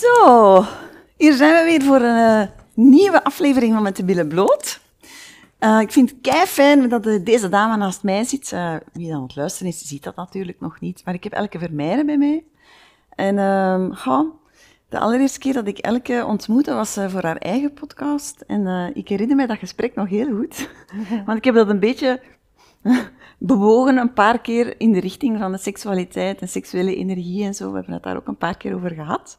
Zo, hier zijn we weer voor een eh, nieuwe aflevering van Met de Billen Bloot. Uh, ik vind het kei fijn dat uh, deze dame naast mij zit. wie dan aan het luisteren is, ziet dat natuurlijk nog niet. Maar ik heb Elke Vermeijden bij mij. En uh, de allereerste keer dat ik Elke ontmoette was voor haar eigen podcast. En ik herinner mij dat gesprek nog heel goed. Want ik heb dat een beetje bewogen een paar keer in de richting van de seksualiteit en seksuele energie en zo. We hebben het daar ook een paar keer over gehad.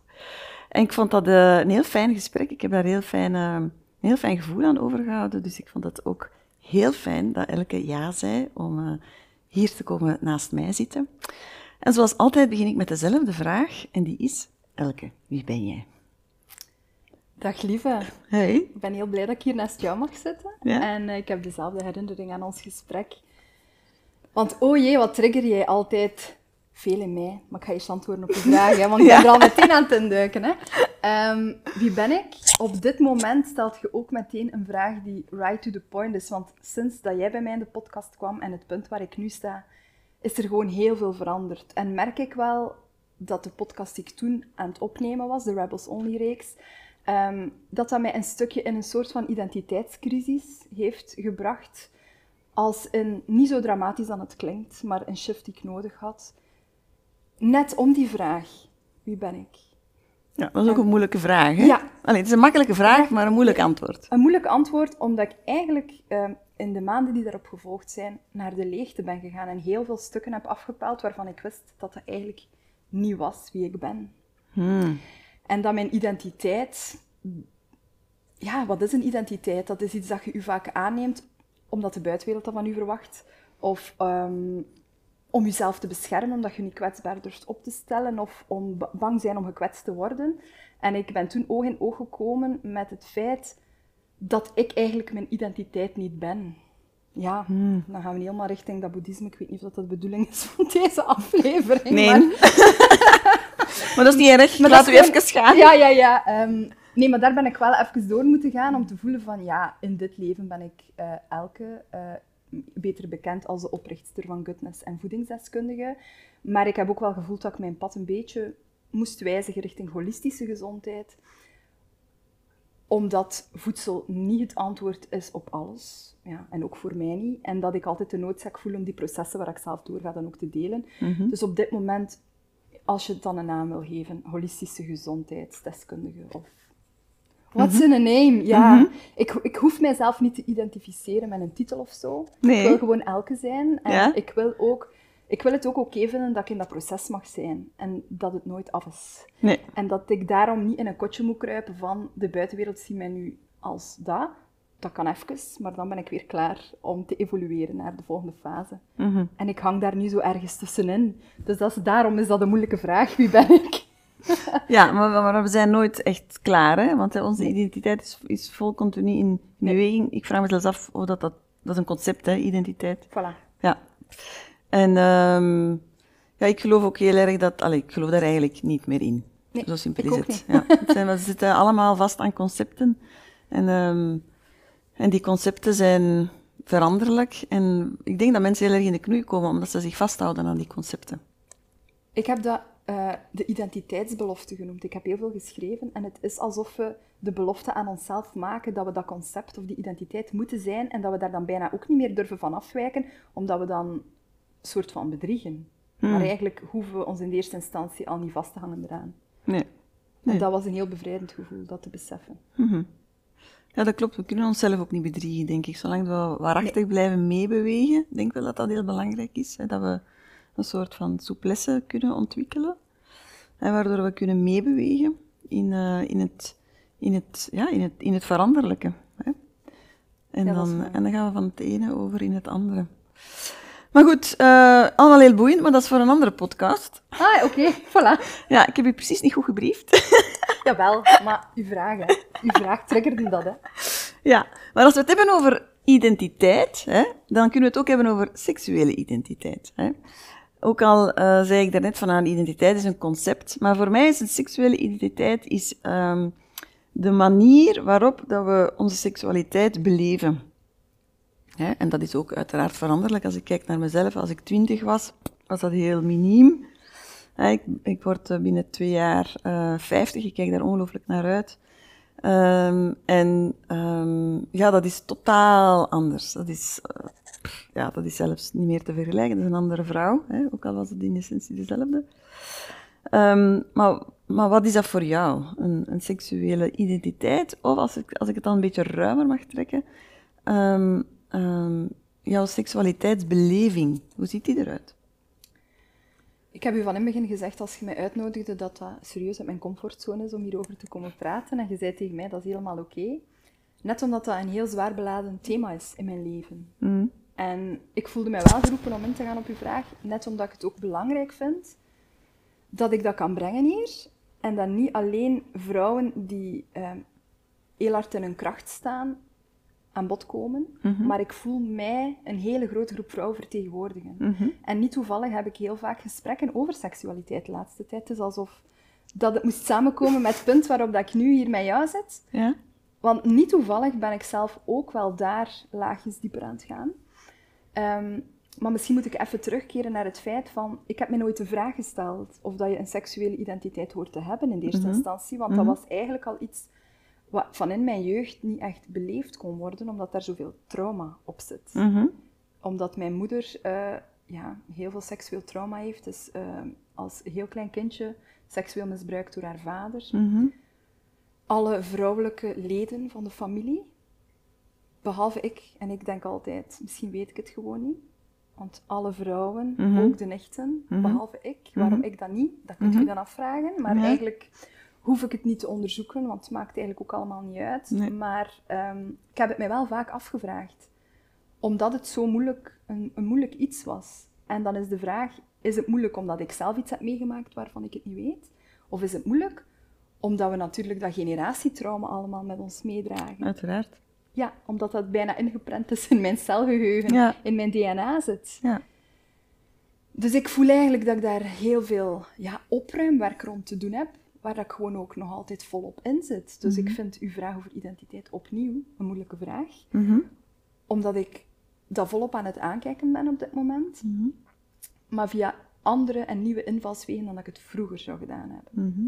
En ik vond dat uh, een heel fijn gesprek. Ik heb daar heel fijn, uh, een heel fijn gevoel aan overgehouden. Dus ik vond het ook heel fijn dat Elke ja zei om uh, hier te komen naast mij zitten. En zoals altijd begin ik met dezelfde vraag. En die is, Elke, wie ben jij? Dag lieve. Hey. Ik ben heel blij dat ik hier naast jou mag zitten. Ja? En ik heb dezelfde herinnering aan ons gesprek. Want oh jee, wat trigger jij altijd veel in mij. Maar ik ga eerst antwoorden op je vraag, hè, want ik ben er al meteen aan het duiken. Hè. Ehm, wie ben ik? Op dit moment stelt je ook meteen een vraag die right to the point is. Want sinds dat jij bij mij in de podcast kwam en het punt waar ik nu sta, is er gewoon heel veel veranderd. En merk ik wel dat de podcast die ik toen aan het opnemen was, de Rebels Only reeks, um, dat dat mij een stukje in een soort van identiteitscrisis heeft gebracht. Als een, niet zo dramatisch dan het klinkt, maar een shift die ik nodig had net om die vraag. Wie ben ik? Ja, dat is ook een moeilijke vraag. Hè? Ja. Allee, het is een makkelijke vraag, maar een moeilijk antwoord. Een moeilijk antwoord, omdat ik eigenlijk ehm, in de maanden die daarop gevolgd zijn, naar de leegte ben gegaan en heel veel stukken heb afgepeld waarvan ik wist dat dat eigenlijk niet was wie ik ben. Hmm. En dat mijn identiteit... Ja, wat is een identiteit? Dat is iets dat je u vaak aanneemt omdat de buitenwereld dat van u verwacht. Of um, om jezelf te beschermen, omdat je niet kwetsbaar durft op te stellen of om bang zijn om gekwetst te worden. En ik ben toen oog in oog gekomen met het feit dat ik eigenlijk mijn identiteit niet ben. Ja, hmm. dan gaan we niet helemaal richting dat boeddhisme. Ik weet niet of dat de bedoeling is van deze aflevering. Nee. Maar, maar dat is niet erg. Maar Laten we even gaan. Ja, ja, ja. Ehm, nee, maar daar ben ik wel even door moeten gaan om te voelen van ja, in dit leven ben ik uh, elke uh, beter bekend als de oprichter van Goodness en voedingsdeskundige. Maar ik heb ook wel gevoeld dat ik mijn pad een beetje moest wijzigen richting holistische gezondheid. Omdat voedsel niet het antwoord is op alles. Ja, en ook voor mij niet. En dat ik altijd de noodzaak voel om die processen waar ik zelf doorga dan ook te delen. Mhm. Dus op dit moment, als je het dan een naam wil geven, holistische gezondheidsdeskundige of What's in a name? Ja, mhm. ik, ik hoef mijzelf niet te identificeren met een titel of zo. Ik wil gewoon elke zijn. En ik, wil ook, ik wil het ook oké vinden dat ik in dat proces mag zijn. En dat het nooit af is. Nee. En dat ik daarom niet in een kotje moet kruipen van de buitenwereld ziet mij nu als dat. Dat kan even, maar dan ben ik weer klaar om te evolueren naar de volgende fase. Mhm. En ik hang daar nu zo ergens tussenin. Dus dat is, daarom is dat een moeilijke vraag. Wie ben ik? ja, maar, we zijn nooit echt klaar, hè? want onze identiteit is, is vol continu in beweging. Ik vraag me zelfs af of dat, dat, dat is een concept, hè, identiteit. Voilà. Ja. En um, ja, ik geloof ook heel erg dat, allee, ik geloof daar eigenlijk niet meer in. Nee, Zo simpel is het. Ja, het zijn, we zitten allemaal vast aan concepten. En, um, en die concepten zijn veranderlijk. En ik denk dat mensen heel erg in de knoei komen omdat ze zich vasthouden aan die concepten. Ik heb dat uh, de identiteitsbelofte genoemd. Ik heb heel veel geschreven en het is alsof we de belofte aan onszelf maken dat we dat concept of die identiteit moeten zijn en dat we daar dan bijna ook niet meer durven van afwijken, omdat we dan een soort van bedriegen. Hmm. Maar eigenlijk hoeven we ons in de eerste instantie al niet vast te hangen eraan. Nee. nee. En dat was een heel bevrijdend gevoel, dat te beseffen. Mhm. Ja, dat klopt. We kunnen onszelf ook niet bedriegen, denk ik. Zolang we waarachtig blijven meebewegen, denk ik wel dat dat heel belangrijk is. Hè? Dat we een soort van souplesse kunnen ontwikkelen. En waardoor we kunnen meebewegen in, uh, in, het, in, het, ja, in, het, in het veranderlijke. Hè. En, dan, en dan gaan we van het ene over in het andere. Maar goed, uh, allemaal heel boeiend, maar dat is voor een andere podcast. Ah, oké, voilà. Ja, ik heb u precies niet goed gebriefd. Jawel, maar uw vraag, hè. Uw vraag triggerde dat, hè. Ja, maar als we het hebben over identiteit, hè, dan kunnen we het ook hebben over seksuele identiteit. Hè. Ook al uh, zei ik daarnet van, aan identiteit is een concept, maar voor mij is een seksuele identiteit is, um, de manier waarop dat we onze seksualiteit beleven. en dat is ook uiteraard veranderlijk. Als ik kijk naar mezelf, als ik twintig was, was dat heel miniem. Ik, ik word eh, binnen twee jaar uh, 50, ik kijk daar ongelooflijk naar uit. Um, en um, ja, dat is totaal anders. Dat is, uh, ja, dat is zelfs niet meer te vergelijken. Dat is een andere vrouw, hè? ook al was het in essentie dezelfde. Um, maar, maar wat is dat voor jou? Een, een seksuele identiteit? Of als ik, als ik het dan een beetje ruimer mag trekken, jouw seksualiteitsbeleving, hoe ziet die eruit? Ik heb u van in het begin gezegd, als je mij uitnodigde, dat dat serieus uit mijn comfortzone is om hierover te komen praten. En je zei tegen mij, dat is helemaal oké. Net omdat dat een heel zwaar beladen thema is in mijn leven. Mm. En ik voelde mij wel geroepen om in te gaan op uw vraag, net omdat ik het ook belangrijk vind dat ik dat kan brengen hier. En dat niet alleen vrouwen die uh, heel hard in hun kracht staan, aan bod komen. Mhm. Maar ik voel mij een hele grote groep vrouwen vertegenwoordigen. Mhm. En niet toevallig heb ik heel vaak gesprekken over seksualiteit de laatste tijd. Het is alsof dat het moest samenkomen met het punt waarop dat ik nu hier met jou zit. Ja? Want niet toevallig ben ik zelf ook wel daar laagjes dieper aan het gaan. Ehm, maar misschien moet ik even terugkeren naar het feit van... Ik heb me nooit de vraag gesteld of dat je een seksuele identiteit hoort te hebben in de eerste Mhm. instantie. Want dat was eigenlijk al iets wat van in mijn jeugd niet echt beleefd kon worden, omdat daar zoveel trauma op zit. Mhm. Omdat mijn moeder eh, ja, heel veel seksueel trauma heeft. Dus uh, als heel klein kindje seksueel misbruikt door haar vader. Mhm. Alle vrouwelijke leden van de familie, behalve ik. En ik denk altijd, misschien weet ik het gewoon niet. Want alle vrouwen, Mhm. ook de nichten, Mhm. behalve ik. Waarom Mhm. ik dat niet, dat kunt u dan afvragen. Maar eigenlijk hoef ik het niet te onderzoeken, want het maakt eigenlijk ook allemaal niet uit. Nee. Maar ehm, ik heb het mij wel vaak afgevraagd. Omdat het zo moeilijk, een, een moeilijk iets was. En dan is de vraag, is het moeilijk omdat ik zelf iets heb meegemaakt waarvan ik het niet weet? Of is het moeilijk omdat we natuurlijk dat generatietrauma allemaal met ons meedragen? Uiteraard. Ja, omdat dat bijna ingeprent is in mijn celgeheugen, Ja. in mijn DNA zit. Ja. Dus ik voel eigenlijk dat ik daar heel veel ja, opruimwerk rond te doen heb, waar ik gewoon ook nog altijd volop in zit. Dus ik vind uw vraag over identiteit opnieuw een moeilijke vraag, Mhm. omdat ik dat volop aan het aankijken ben op dit moment, Mhm. maar via andere en nieuwe invalswegen dan dat ik het vroeger zou gedaan hebben. Mhm.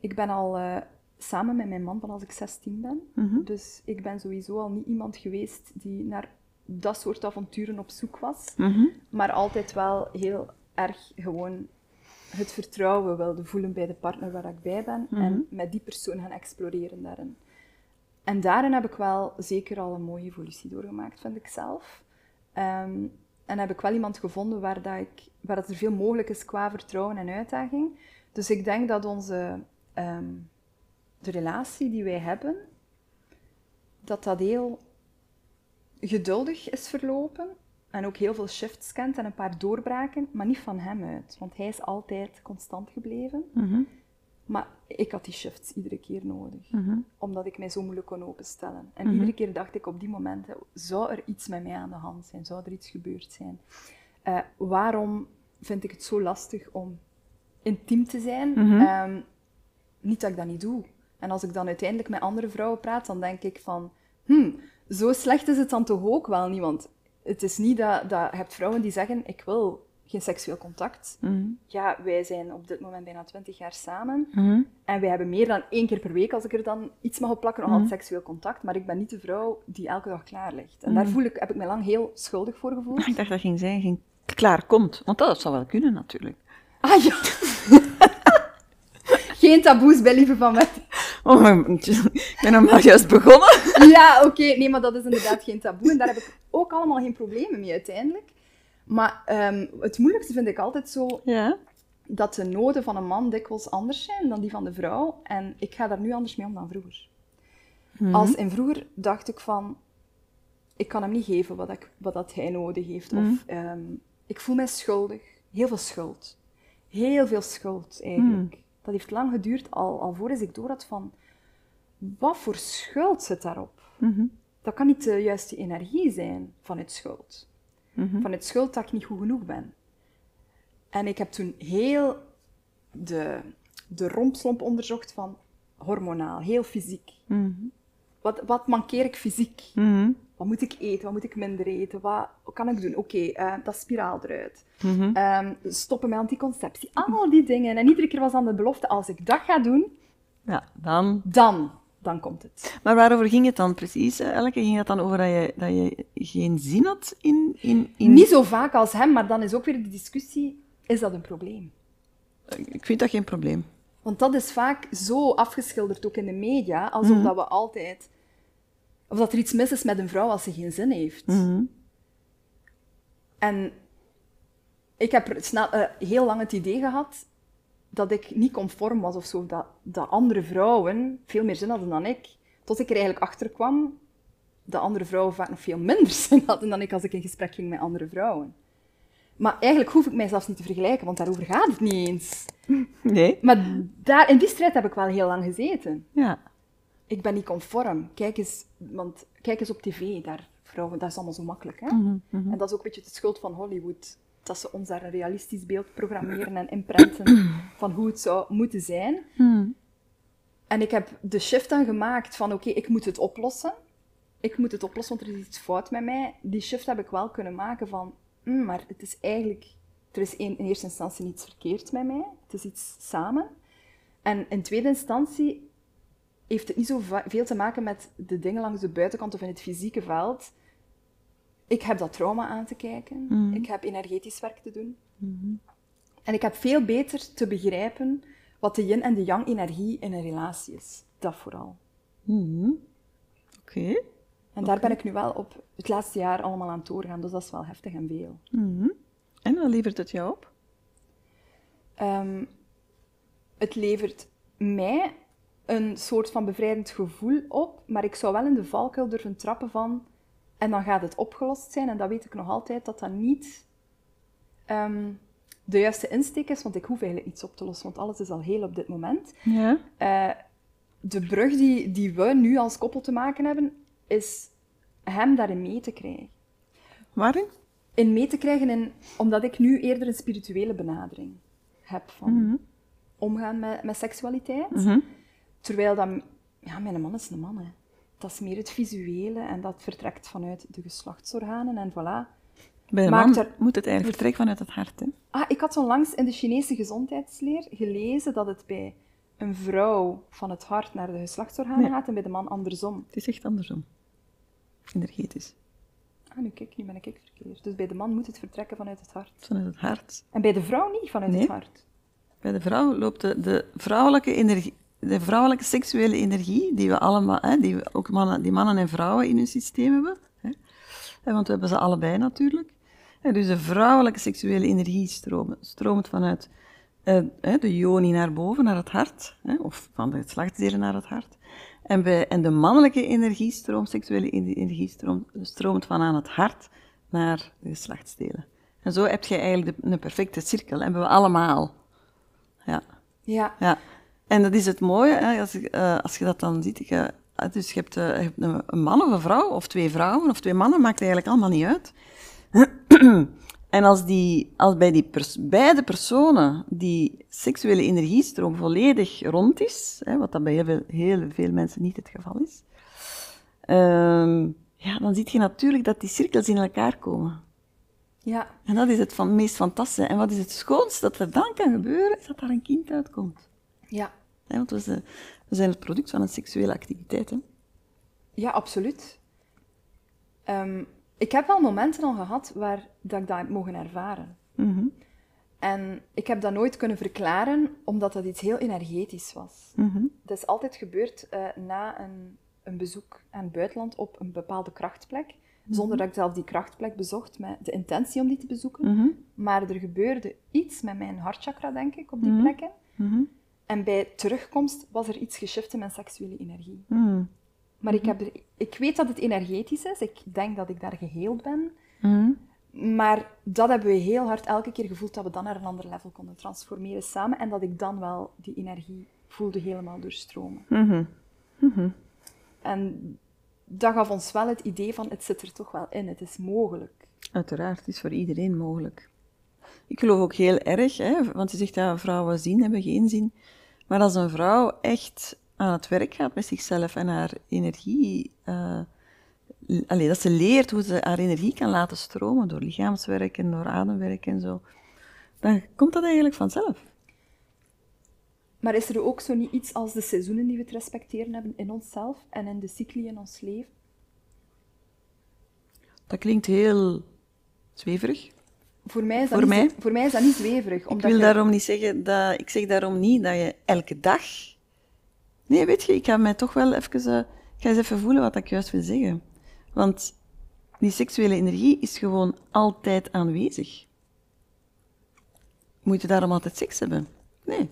Ik ben al eh, samen met mijn man van als ik 16 ben, Mhm. dus ik ben sowieso al niet iemand geweest die naar dat soort avonturen op zoek was. Mhm. Maar altijd wel heel erg gewoon het vertrouwen wilde voelen bij de partner waar ik bij ben. Mhm. En met die persoon gaan exploreren daarin. En daarin heb ik wel zeker al een mooie evolutie doorgemaakt, vind ik zelf. Ehm, en heb ik wel iemand gevonden waar, dat ik, waar dat er veel mogelijk is qua vertrouwen en uitdaging. Dus ik denk dat onze, ehm, de relatie die wij hebben, dat dat heel geduldig is verlopen. En ook heel veel shifts kent en een paar doorbraken, maar niet van hem uit. Want hij is altijd constant gebleven. Mhm. Maar ik had die shifts iedere keer nodig. Mhm. Omdat ik mij zo moeilijk kon openstellen. En Mhm. iedere keer dacht ik op die momenten, zou er iets met mij aan de hand zijn? Zou er iets gebeurd zijn? Eh, waarom vind ik het zo lastig om intiem te zijn? Ehm, niet dat ik dat niet doe. En als ik dan uiteindelijk met andere vrouwen praat, dan denk ik van... Hmm, zo slecht is het dan toch ook wel niet? Want het is niet dat, dat je hebt vrouwen die zeggen, ik wil geen seksueel contact. Mhm. Ja, wij zijn op dit moment bijna 20 jaar samen. Mhm. En wij hebben meer dan één keer per week, als ik er dan iets mag op plakken, nog altijd seksueel contact. Maar ik ben niet de vrouw die elke dag klaar ligt. En daar Mhm. voel ik, heb ik me lang heel schuldig voor gevoeld. Ik dacht dat ging zijn, ging klaar komt. Want dat zou wel kunnen natuurlijk. Ah ja! Geen taboes bij lieve van mij. Oh, ik ben nog maar juist begonnen. Ja, oké. Nee, maar dat is inderdaad geen taboe. En daar heb ik ook allemaal geen problemen mee uiteindelijk. Maar ehm, het moeilijkste vind ik altijd zo Ja. dat de noden van een man dikwijls anders zijn dan die van de vrouw. En ik ga daar nu anders mee om dan vroeger. Mhm. Als in vroeger dacht ik van, ik kan hem niet geven wat, ik, wat dat hij nodig heeft. Of ehm, ik voel mij schuldig. Heel veel schuld. Heel veel schuld eigenlijk. Mhm. Dat heeft lang geduurd, al, alvorens ik door had van, wat voor schuld zit daarop? Mhm. Dat kan niet de juiste energie zijn vanuit schuld. Mhm. Vanuit schuld dat ik niet goed genoeg ben. En ik heb toen heel de, de rompslomp onderzocht van hormonaal, heel fysiek. Mhm. Wat, wat mankeer ik fysiek? Mhm. Wat moet ik eten? Wat moet ik minder eten? Wat kan ik doen? Oké, eh, dat spiraal eruit. Ehm, stoppen met anticonceptie. Al die dingen. En iedere keer was dan de belofte, als ik dat ga doen, ja, dan... dan, dan komt het. Maar waarover ging het dan precies, Elke? Ging het dan over dat je, dat je geen zin had in, in, in... Niet zo vaak als hem, maar dan is ook weer de discussie, is dat een probleem? Ik vind dat geen probleem. Want dat is vaak zo afgeschilderd, ook in de media, alsof mhm. dat we altijd... Of dat er iets mis is met een vrouw als ze geen zin heeft. Mhm. En ik heb snel, uh, heel lang het idee gehad dat ik niet conform was of zo. Dat, dat andere vrouwen veel meer zin hadden dan ik. Tot ik er eigenlijk achter kwam dat andere vrouwen vaak nog veel minder zin hadden dan ik als ik in gesprek ging met andere vrouwen. Maar eigenlijk hoef ik mij zelfs niet te vergelijken, want daarover gaat het niet eens. Nee. Maar daar, in die strijd heb ik wel heel lang gezeten. Ja. Ik ben niet conform. Kijk eens, want, kijk eens op tv, daar, vrouwen, dat is allemaal zo makkelijk. Hè? Mhm, mhm. En dat is ook een beetje de schuld van Hollywood. Dat ze ons daar een realistisch beeld programmeren en imprenten van hoe het zou moeten zijn. Mhm. En ik heb de shift dan gemaakt van, oké, ik moet het oplossen. Ik moet het oplossen, want er is iets fout met mij. Die shift heb ik wel kunnen maken van, mm, maar het is eigenlijk, er is in, in eerste instantie niets verkeerd met mij. Het is iets samen. En in tweede instantie heeft het niet zo veel te maken met de dingen langs de buitenkant of in het fysieke veld. Ik heb dat trauma aan te kijken. Mhm. Ik heb energetisch werk te doen. Mhm. En ik heb veel beter te begrijpen wat de yin en de yang energie in een relatie is. Dat vooral. Mhm. Oké. En daar ben ik nu wel op het laatste jaar allemaal aan het doorgaan, dus dat is wel heftig en veel. En wat levert het jou op? Ehm, het levert mij een soort van bevrijdend gevoel op, maar ik zou wel in de valkuil durven trappen van en dan gaat het opgelost zijn. En dat weet ik nog altijd, dat dat niet ehm, de juiste insteek is, want ik hoef eigenlijk iets op te lossen, want alles is al heel op dit moment. Ja. Uh, de brug die, die we nu als koppel te maken hebben, is hem daarin mee te krijgen. Waarin? In mee te krijgen, in, omdat ik nu eerder een spirituele benadering heb van Mhm. omgaan met, met seksualiteit. Mhm. Terwijl dat, ja, mijn man is een man. Hè. Dat is meer het visuele en dat vertrekt vanuit de geslachtsorganen en voilà. Bij een man er- moet het eigenlijk vertrekken vanuit het hart. Hè? Ah, ik had onlangs in de Chinese gezondheidsleer gelezen dat het bij een vrouw van het hart naar de geslachtsorganen gaat en bij de man andersom. Het is echt andersom. Energetisch. Ah, nu kijk, nu ben ik verkeerd. Dus bij de man moet het vertrekken vanuit het hart. Vanuit het hart. En bij de vrouw niet vanuit Nee. het hart. Bij de vrouw loopt de, de vrouwelijke energie, de vrouwelijke seksuele energie, die we allemaal, hè, die we ook mannen, die mannen en vrouwen in hun systeem hebben, hè, hè, want we hebben ze allebei natuurlijk. Hè, dus de vrouwelijke seksuele energie stroomt, stroomt vanuit eh, de yoni naar boven, naar het hart, hè, of van de geslachtsdelen naar het hart. En, bij, en de mannelijke energiestroom, seksuele ener- energie stroomt, stroomt van aan het hart naar de geslachtsdelen. En zo heb je eigenlijk de, een perfecte cirkel, hebben we allemaal. Ja, Ja. ja. En dat is het mooie, hè, als, ik, eh, als je dat dan ziet. Je, eh, dus je hebt, eh, je hebt een, man of een vrouw, of twee vrouwen, of twee mannen, maakt eigenlijk allemaal niet uit. en als, die, als bij die pers- beide personen die seksuele energiestroom volledig rond is, hè, wat dat bij heel veel, heel veel mensen niet het geval is, ehm, ja, dan zie je natuurlijk dat die cirkels in elkaar komen. Ja. En dat is het van, meest fantastische. En wat is het schoonste dat er dan kan gebeuren, is dat daar een kind uitkomt. Ja. Hè, want we zijn, het product van een seksuele activiteit. Hè? Ja, absoluut. Ehm, ik heb wel momenten al gehad waar dat ik dat heb mogen ervaren. Mhm, En ik heb dat nooit kunnen verklaren, omdat dat iets heel energetisch was. mhm, Dat is altijd gebeurd eh, na een, een bezoek aan het buitenland op een bepaalde krachtplek. Zonder dat ik zelf die krachtplek bezocht met de intentie om die te bezoeken. mhm, Maar er gebeurde iets met mijn hartchakra, denk ik, op die Mhm. plekken. Mhm, En bij terugkomst was er iets geshift in mijn seksuele energie. mhm, Maar ik, heb er, ik weet dat het energetisch is. Ik denk dat ik daar geheeld ben. mhm. Maar dat hebben we heel hard elke keer gevoeld, dat we dan naar een ander level konden transformeren samen. En dat ik dan wel die energie voelde helemaal doorstromen. Mhm. En dat gaf ons wel het idee van, het zit er toch wel in, het is mogelijk. Uiteraard, het is voor iedereen mogelijk. Ik geloof ook heel erg, hè, want je zegt ja, vrouwen zien hebben geen zin. Maar als een vrouw echt aan het werk gaat met zichzelf en haar energie eh, allee, dat ze leert hoe ze haar energie kan laten stromen door lichaamswerk en door ademwerk en zo, dan komt dat eigenlijk vanzelf. Maar is er ook zo niet iets als de seizoenen die we te respecteren hebben in onszelf en in de cycli in ons leven? Dat klinkt heel zweverig. Voor mij is dat, voor niet, mij? Voor mij is dat niet zweverig. Omdat ik wil daarom niet zeggen dat... Ik zeg daarom niet dat je elke dag... Nee, weet je, ik ga mij toch wel even... Uh, ga eens even voelen wat ik juist wil zeggen. Want die seksuele energie is gewoon altijd aanwezig. Moet je daarom altijd seks hebben? Nee.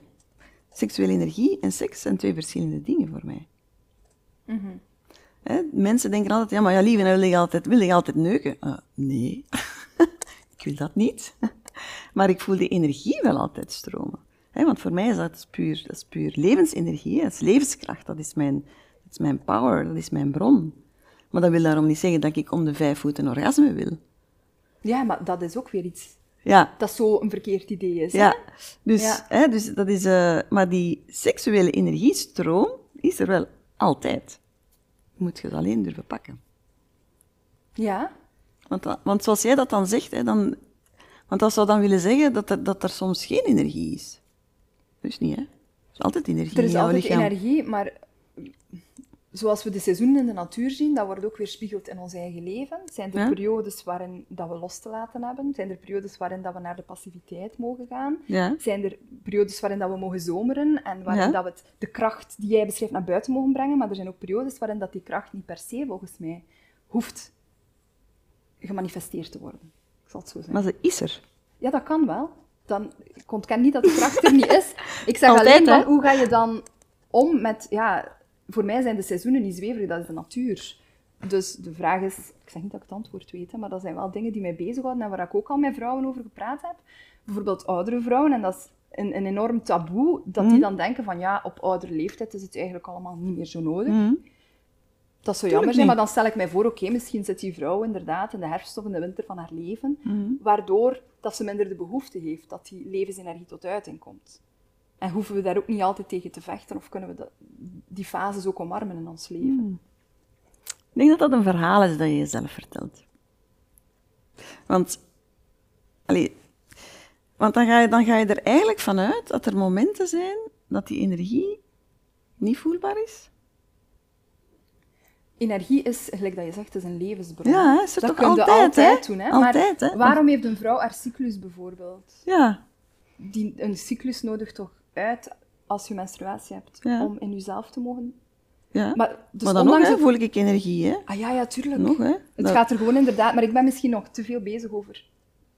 Seksuele energie en seks zijn twee verschillende dingen voor mij. Mm mensen denken altijd, ja, maar ja, lieve, wil je altijd, wil je altijd neuken? Uh, nee, ik wil dat niet. maar ik voel die energie wel altijd stromen. want voor mij is dat puur, dat is puur levensenergie, dat is levenskracht, dat is, mijn, dat is mijn power, dat is mijn bron. Maar dat wil daarom niet zeggen dat ik om de vijf voeten een orgasme wil. Ja, maar dat is ook weer iets ja. dat zo een verkeerd idee is. Ja, dus, Hè, dus dat is... Uh, maar die seksuele energiestroom is er wel altijd. Je moet je het alleen durven pakken. Ja. Want, want zoals jij dat dan zegt, hè, dan, want dat zou dan willen zeggen dat er, dat er soms geen energie is. Dus niet, hè? Er is altijd energie Er is altijd energie, maar zoals we de seizoenen in de natuur zien, dat wordt ook weer spiegeld in ons eigen leven. Zijn er periodes waarin dat we los te laten hebben? Zijn er periodes waarin dat we naar de passiviteit mogen gaan? Zijn er periodes waarin dat we mogen zomeren en waarin dat we de kracht die jij beschrijft naar buiten mogen brengen? Maar er zijn ook periodes waarin dat die kracht niet per se, volgens mij, hoeft gemanifesteerd te worden. Ik zal het zo zeggen. Maar ze is er. Ja, dat kan wel. Dan, ik ontken niet dat de kracht er niet is. Ik zeg alleen, dan, hoe ga je dan om met... Ja, voor mij zijn de seizoenen niet zweverig, dat is de natuur. Dus de vraag is, ik zeg niet dat ik het antwoord weet, maar dat zijn wel dingen die mij bezighouden en waar ik ook al met vrouwen over gepraat heb. Bijvoorbeeld oudere vrouwen, en dat is een, een enorm taboe, dat die mhm. dan denken van ja, op oudere leeftijd is het eigenlijk allemaal niet meer zo nodig. Mm. Dat zou jammer zijn, maar dan stel ik mij voor, oké, misschien zit die vrouw inderdaad in de herfst of in de winter van haar leven, mhm. waardoor dat ze minder de behoefte heeft dat die levensenergie tot uiting komt. En hoeven we daar ook niet altijd tegen te vechten of kunnen we die fases ook omarmen in ons leven? Hmm. Ik denk dat dat een verhaal is dat je jezelf vertelt. Want, allee, want dan, ga je, dan ga je er eigenlijk vanuit dat er momenten zijn dat die energie niet voelbaar is. Energie is, gelijk dat je zegt, is een levensbron. Ja, is er dat toch altijd, altijd doen. Hè? Altijd, maar hè? waarom heeft een vrouw haar cyclus bijvoorbeeld? Ja. Die, een cyclus nodig toch uit als je menstruatie hebt, om in jezelf te mogen. Ja. Maar, dus maar dan ondanks nog, voel ik energie, hè? Ah ja, ja, tuurlijk. Nog, hè? Het gaat er gewoon inderdaad... Maar ik ben misschien nog te veel bezig over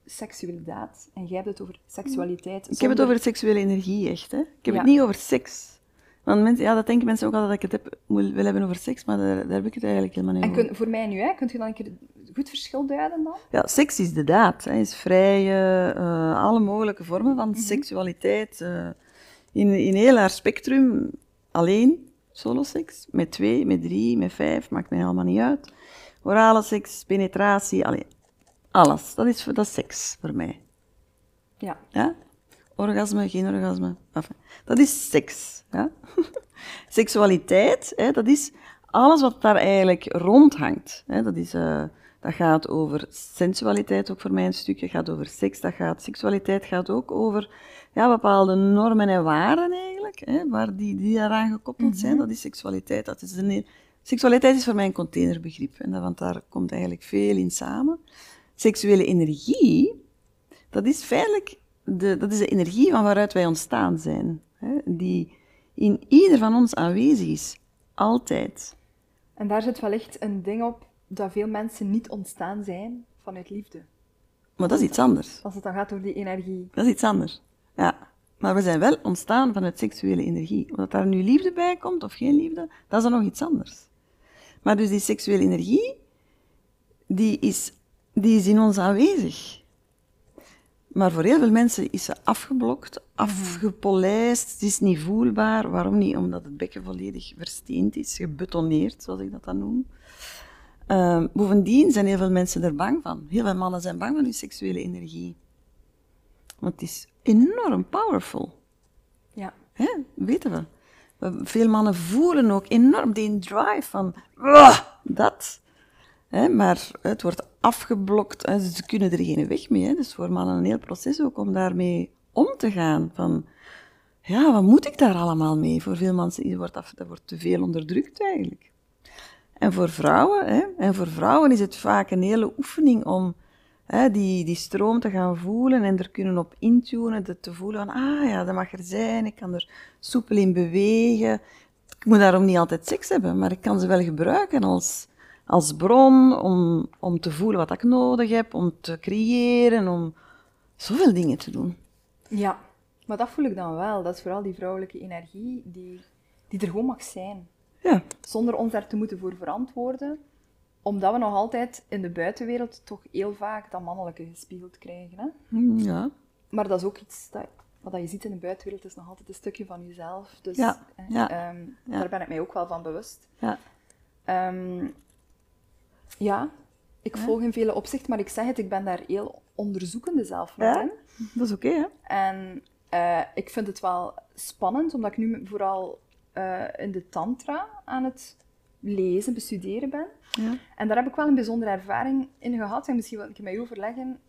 seksualiteit. En jij hebt het over seksualiteit. Ik heb het over seksuele energie, echt. Hè? Ik heb het niet over seks. Want mensen, ja, dat denken mensen ook altijd dat ik het heb, wil hebben over seks, maar daar, daar heb ik het eigenlijk helemaal niet en over. En voor mij nu, hè, kunt je dan een keer goed verschil duiden dan? Ja, seks is de daad. Hè, is vrij, uh, alle mogelijke vormen van mm seksualiteit. Uh, in, in heel haar spectrum alleen soloseks, met twee, met drie, met vijf, maakt mij helemaal niet uit. Orale seks, penetratie, alleen, alles. Dat is, dat is seks voor mij. Ja. ja? Orgasme, geen orgasme. Enfin, dat is seks. Ja? Seksualiteit, hè, dat is alles wat daar eigenlijk rondhangt. Hè. Dat, is, uh, dat gaat over sensualiteit, ook voor mij een stukje. Dat gaat over seks. Dat gaat, seksualiteit gaat ook over ja, bepaalde normen en waarden eigenlijk, hè, waar die, die daaraan gekoppeld zijn. Mhm. Dat is seksualiteit. Dat is een, seksualiteit is voor mij een containerbegrip, en dat, want daar komt eigenlijk veel in samen. Seksuele energie, dat is feitelijk de, dat is de energie van waaruit wij ontstaan zijn, hè, die in ieder van ons aanwezig is, altijd. En daar zit wellicht een ding op dat veel mensen niet ontstaan zijn vanuit liefde. Maar dat is iets anders. Als het dan gaat over die energie. Dat is iets anders. Ja, maar we zijn wel ontstaan vanuit seksuele energie. Of dat daar nu liefde bij komt of geen liefde, dat is dan nog iets anders. Maar dus die seksuele energie, die is, die is in ons aanwezig. Maar voor heel veel mensen is ze afgeblokt, afgepolijst, het is niet voelbaar. Waarom niet? Omdat het bekken volledig versteend is, gebetonneerd, zoals ik dat dan noem. Uh, bovendien zijn heel veel mensen er bang van. Heel veel mannen zijn bang van hun seksuele energie. Want het is enorm powerful. Ja. Hè? Weten we. Veel mannen voelen ook enorm die drive van dat. Hè, maar het wordt afgeblokt. Hè, ze kunnen er geen weg mee. Hè. Dus voor mannen een heel proces ook om daarmee om te gaan. Van, ja, wat moet ik daar allemaal mee? Voor veel mensen wordt dat, wordt te veel onderdrukt eigenlijk. En voor vrouwen, hè, en voor vrouwen is het vaak een hele oefening om hè, die, die stroom te gaan voelen en er kunnen op intunen, te voelen van, ah ja, dat mag er zijn, ik kan er soepel in bewegen. Ik moet daarom niet altijd seks hebben, maar ik kan ze wel gebruiken als, als bron om, om te voelen wat ik nodig heb, om te creëren, om zoveel dingen te doen. Ja, maar dat voel ik dan wel. Dat is vooral die vrouwelijke energie die, die er gewoon mag zijn. Ja. Zonder ons daar te moeten voor verantwoorden. Omdat we nog altijd in de buitenwereld toch heel vaak dat mannelijke gespiegeld krijgen. Hè? Mm, ja. Maar dat is ook iets dat, wat je ziet in de buitenwereld, is nog altijd een stukje van jezelf. Dus Ja, eh, ja. ehm, daar ben ik mij ook wel van bewust. Ja. Ehm, ja, ik volg in vele opzichten, maar ik zeg het, ik ben daar heel onderzoekende zelf Ja. in. Dat is oké, hè? En eh, ik vind het wel spannend, omdat ik nu vooral eh, in de tantra aan het lezen, bestuderen ben. Ja. En daar heb ik wel een bijzondere ervaring in gehad. En misschien wil ik met u overleggen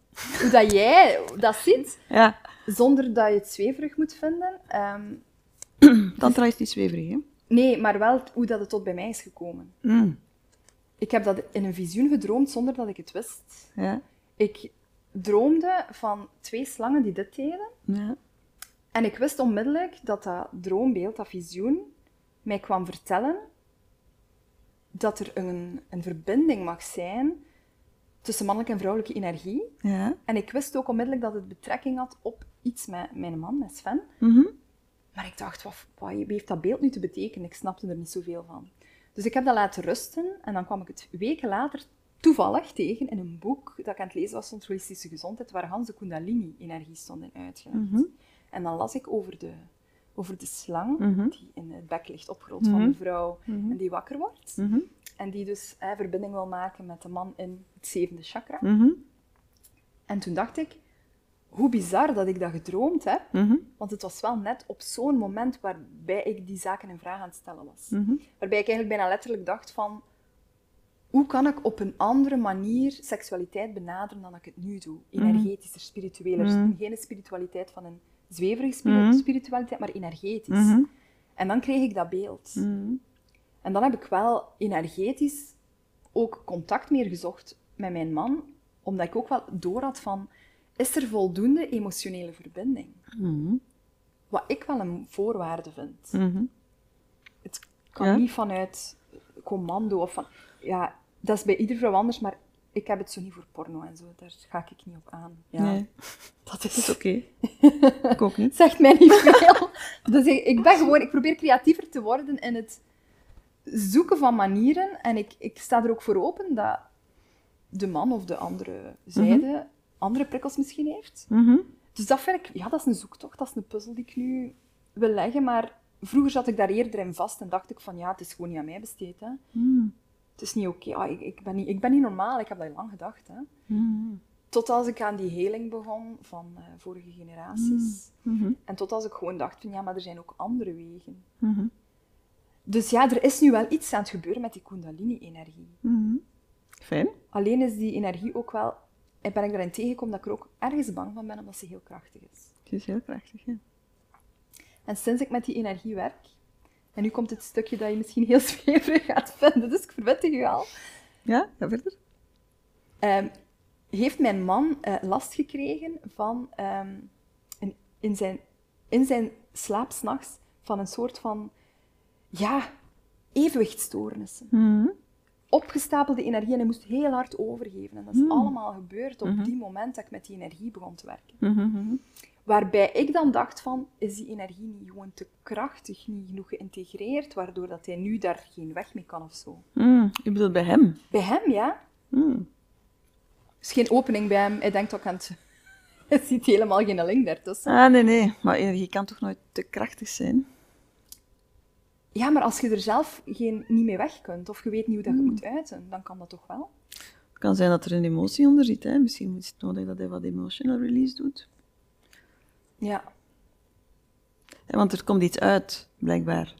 hoe dat jij dat ziet, Ja. zonder dat je het zweverig moet vinden. Ehm, Tantra is niet zweverig, hè? nee, maar wel hoe dat het tot bij mij is gekomen. Mm. Ik heb dat in een visioen gedroomd zonder dat ik het wist. Ja. Ik droomde van twee slangen die dit deden. Ja. En ik wist onmiddellijk dat dat droombeeld, dat visioen, mij kwam vertellen dat er een, een verbinding mag zijn tussen mannelijke en vrouwelijke energie. Ja. En ik wist ook onmiddellijk dat het betrekking had op iets met mijn man, met Sven. Mhm. Maar ik dacht, wat, wat heeft dat beeld nu te betekenen? Ik snapte er niet zoveel van. Dus ik heb dat laten rusten en dan kwam ik het weken later toevallig tegen in een boek dat ik aan het lezen was rond holistische gezondheid, waar Hans de Kundalini-energie stond in uitgelegd. Mhm. En dan las ik over de, over de slang Mhm. die in het bek ligt opgerold van de vrouw en die wakker wordt. Mhm. En die dus hè, verbinding wil maken met de man in het zevende chakra. Mhm. En toen dacht ik, hoe bizar dat ik dat gedroomd heb. Mhm. Want het was wel net op zo'n moment waarbij ik die zaken in vraag aan het stellen was. Mhm. Waarbij ik eigenlijk bijna letterlijk dacht van... Hoe kan ik op een andere manier seksualiteit benaderen dan ik het nu doe? Energetischer, spiritueler. Geen spiritualiteit van een zweverige spiri- spiritualiteit, maar energetisch. Mhm. En dan kreeg ik dat beeld. Mhm. En dan heb ik wel energetisch ook contact meer gezocht met mijn man, omdat ik ook wel door had van, is er voldoende emotionele verbinding? Mhm. Wat ik wel een voorwaarde vind. Mhm. Het kan Ja. niet vanuit commando of van, ja, dat is bij ieder vrouw anders, maar ik heb het zo niet voor porno en zo, daar ga ik niet op aan. Ja, Nee, dat is is... oké. ik ook niet. zegt mij niet veel. Dus ik, ik ben gewoon, ik probeer creatiever te worden in het zoeken van manieren. En ik, ik sta er ook voor open dat de man of de andere zijde andere prikkels misschien heeft. Mhm. Dus dat vind ik, ja, dat is een zoektocht, dat is een puzzel die ik nu wil leggen. Maar vroeger zat ik daar eerder in vast en dacht ik van, ja, het is gewoon niet aan mij besteed. Hè. Mhm. Het is niet oké, ah, ik, ik, ben niet, ik ben niet normaal, ik heb dat lang gedacht. Hè. Mhm. Tot als ik aan die heling begon van eh, vorige generaties. En tot als ik gewoon dacht van ja, maar er zijn ook andere wegen. Dus ja, er is nu wel iets aan het gebeuren met die kundalini-energie. Fijn. Alleen is die energie ook wel... En ben ik erin tegengekomen dat ik er ook ergens bang van ben, omdat ze heel krachtig is. Het is heel krachtig, ja. En sinds ik met die energie werk... En nu komt het stukje dat je misschien heel zweverig gaat vinden, dus ik verwittig u al. Ja, ga verder. Ehm, heeft mijn man eh, last gekregen van... ehm, een, in, zijn, in zijn slaap 's nachts van een soort van... Ja, evenwichtstoornissen. Mhm. Opgestapelde energie en hij moest heel hard overgeven. En dat is Hmm. allemaal gebeurd op die moment dat ik met die energie begon te werken. Mhm. Mhm. Waarbij ik dan dacht van, is die energie niet gewoon te krachtig, niet genoeg geïntegreerd, waardoor dat hij nu daar geen weg mee kan of zo. Mhm. Je bedoelt bij hem? Bij hem, ja. Mhm. Er is geen opening bij hem. Hij denkt ook aan het... Hij ziet helemaal geen link daartussen. Ah, nee, nee. Maar energie kan toch nooit te krachtig zijn? Ja, maar als je er zelf geen, niet mee weg kunt, of je weet niet hoe dat je moet uiten, dan kan dat toch wel? Het kan zijn dat er een emotie onder zit. Hè? Misschien is het nodig dat hij wat emotional release doet. Ja. Want er komt iets uit, blijkbaar.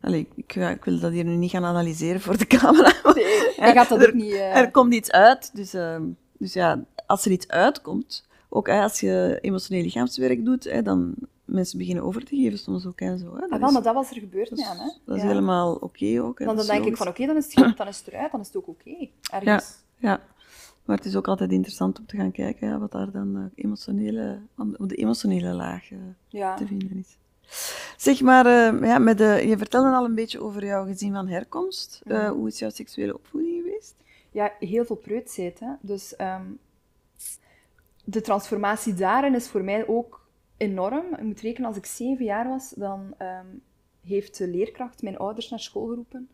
Allee, ik, ik, wil dat hier nu niet gaan analyseren voor de camera. Nee, hij gaat dat er, ook niet... Uh... Er komt iets uit, dus, uh, dus ja, als er iets uitkomt, ook hè, als je emotioneel lichaamswerk doet, hè, dan mensen beginnen over te geven soms ook en zo. Hè. Dat ah, wel, maar dat was er gebeurd met hem, hè? Dat is helemaal oké okay ook. Hè. Dan, dan denk ik van, oké, okay, dan, is het, dan is het eruit, dan is het ook oké, okay, ergens. Ja, ja. Maar het is ook altijd interessant om te gaan kijken ja, wat daar dan uh, emotionele, op de emotionele laag uh, ja. te vinden is. Zeg maar, uh, ja, met de, je vertelde al een beetje over jouw gezin van herkomst. Mm. hoe is jouw seksuele opvoeding geweest? Ja, heel veel preutsheid. Hè? Dus um, de transformatie daarin is voor mij ook enorm. Je moet rekenen, als ik zeven jaar was, dan um, heeft de leerkracht mijn ouders naar school geroepen,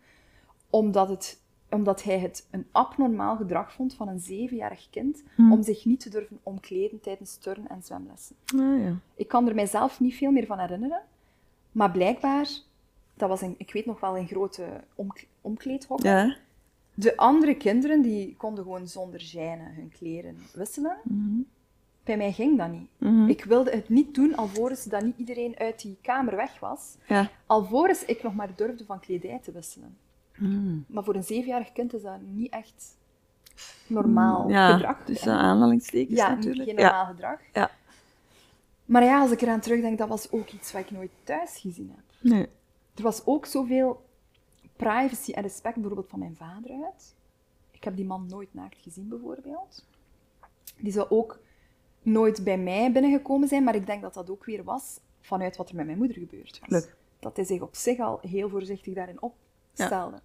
omdat, het, omdat hij het een abnormaal gedrag vond van een zevenjarig kind hm. om zich niet te durven omkleden tijdens turn- en zwemlessen. Ah, ja. Ik kan er mijzelf niet veel meer van herinneren, maar blijkbaar, dat was een, ik weet nog wel een grote om, omkleedhok. Ja. De andere kinderen die konden gewoon zonder gêne hun kleren wisselen. Mm bij mij ging dat niet. Mhm. Ik wilde het niet doen alvorens dat niet iedereen uit die kamer weg was. Ja. Alvorens ik nog maar durfde van kledij te wisselen. Mhm. Maar voor een zevenjarig kind is dat niet echt normaal ja, gedrag. Dus dat aanhalingstekens ja, natuurlijk. geen normaal gedrag. Ja. Maar ja, als ik eraan terugdenk, dat was ook iets wat ik nooit thuis gezien heb. Nee. Er was ook zoveel privacy en respect bijvoorbeeld van mijn vader uit. Ik heb die man nooit naakt gezien, bijvoorbeeld. Die zou ook nooit bij mij binnengekomen zijn, maar ik denk dat dat ook weer was vanuit wat er met mijn moeder gebeurd was. Leuk. Dat hij zich op zich al heel voorzichtig daarin opstelde. Ja.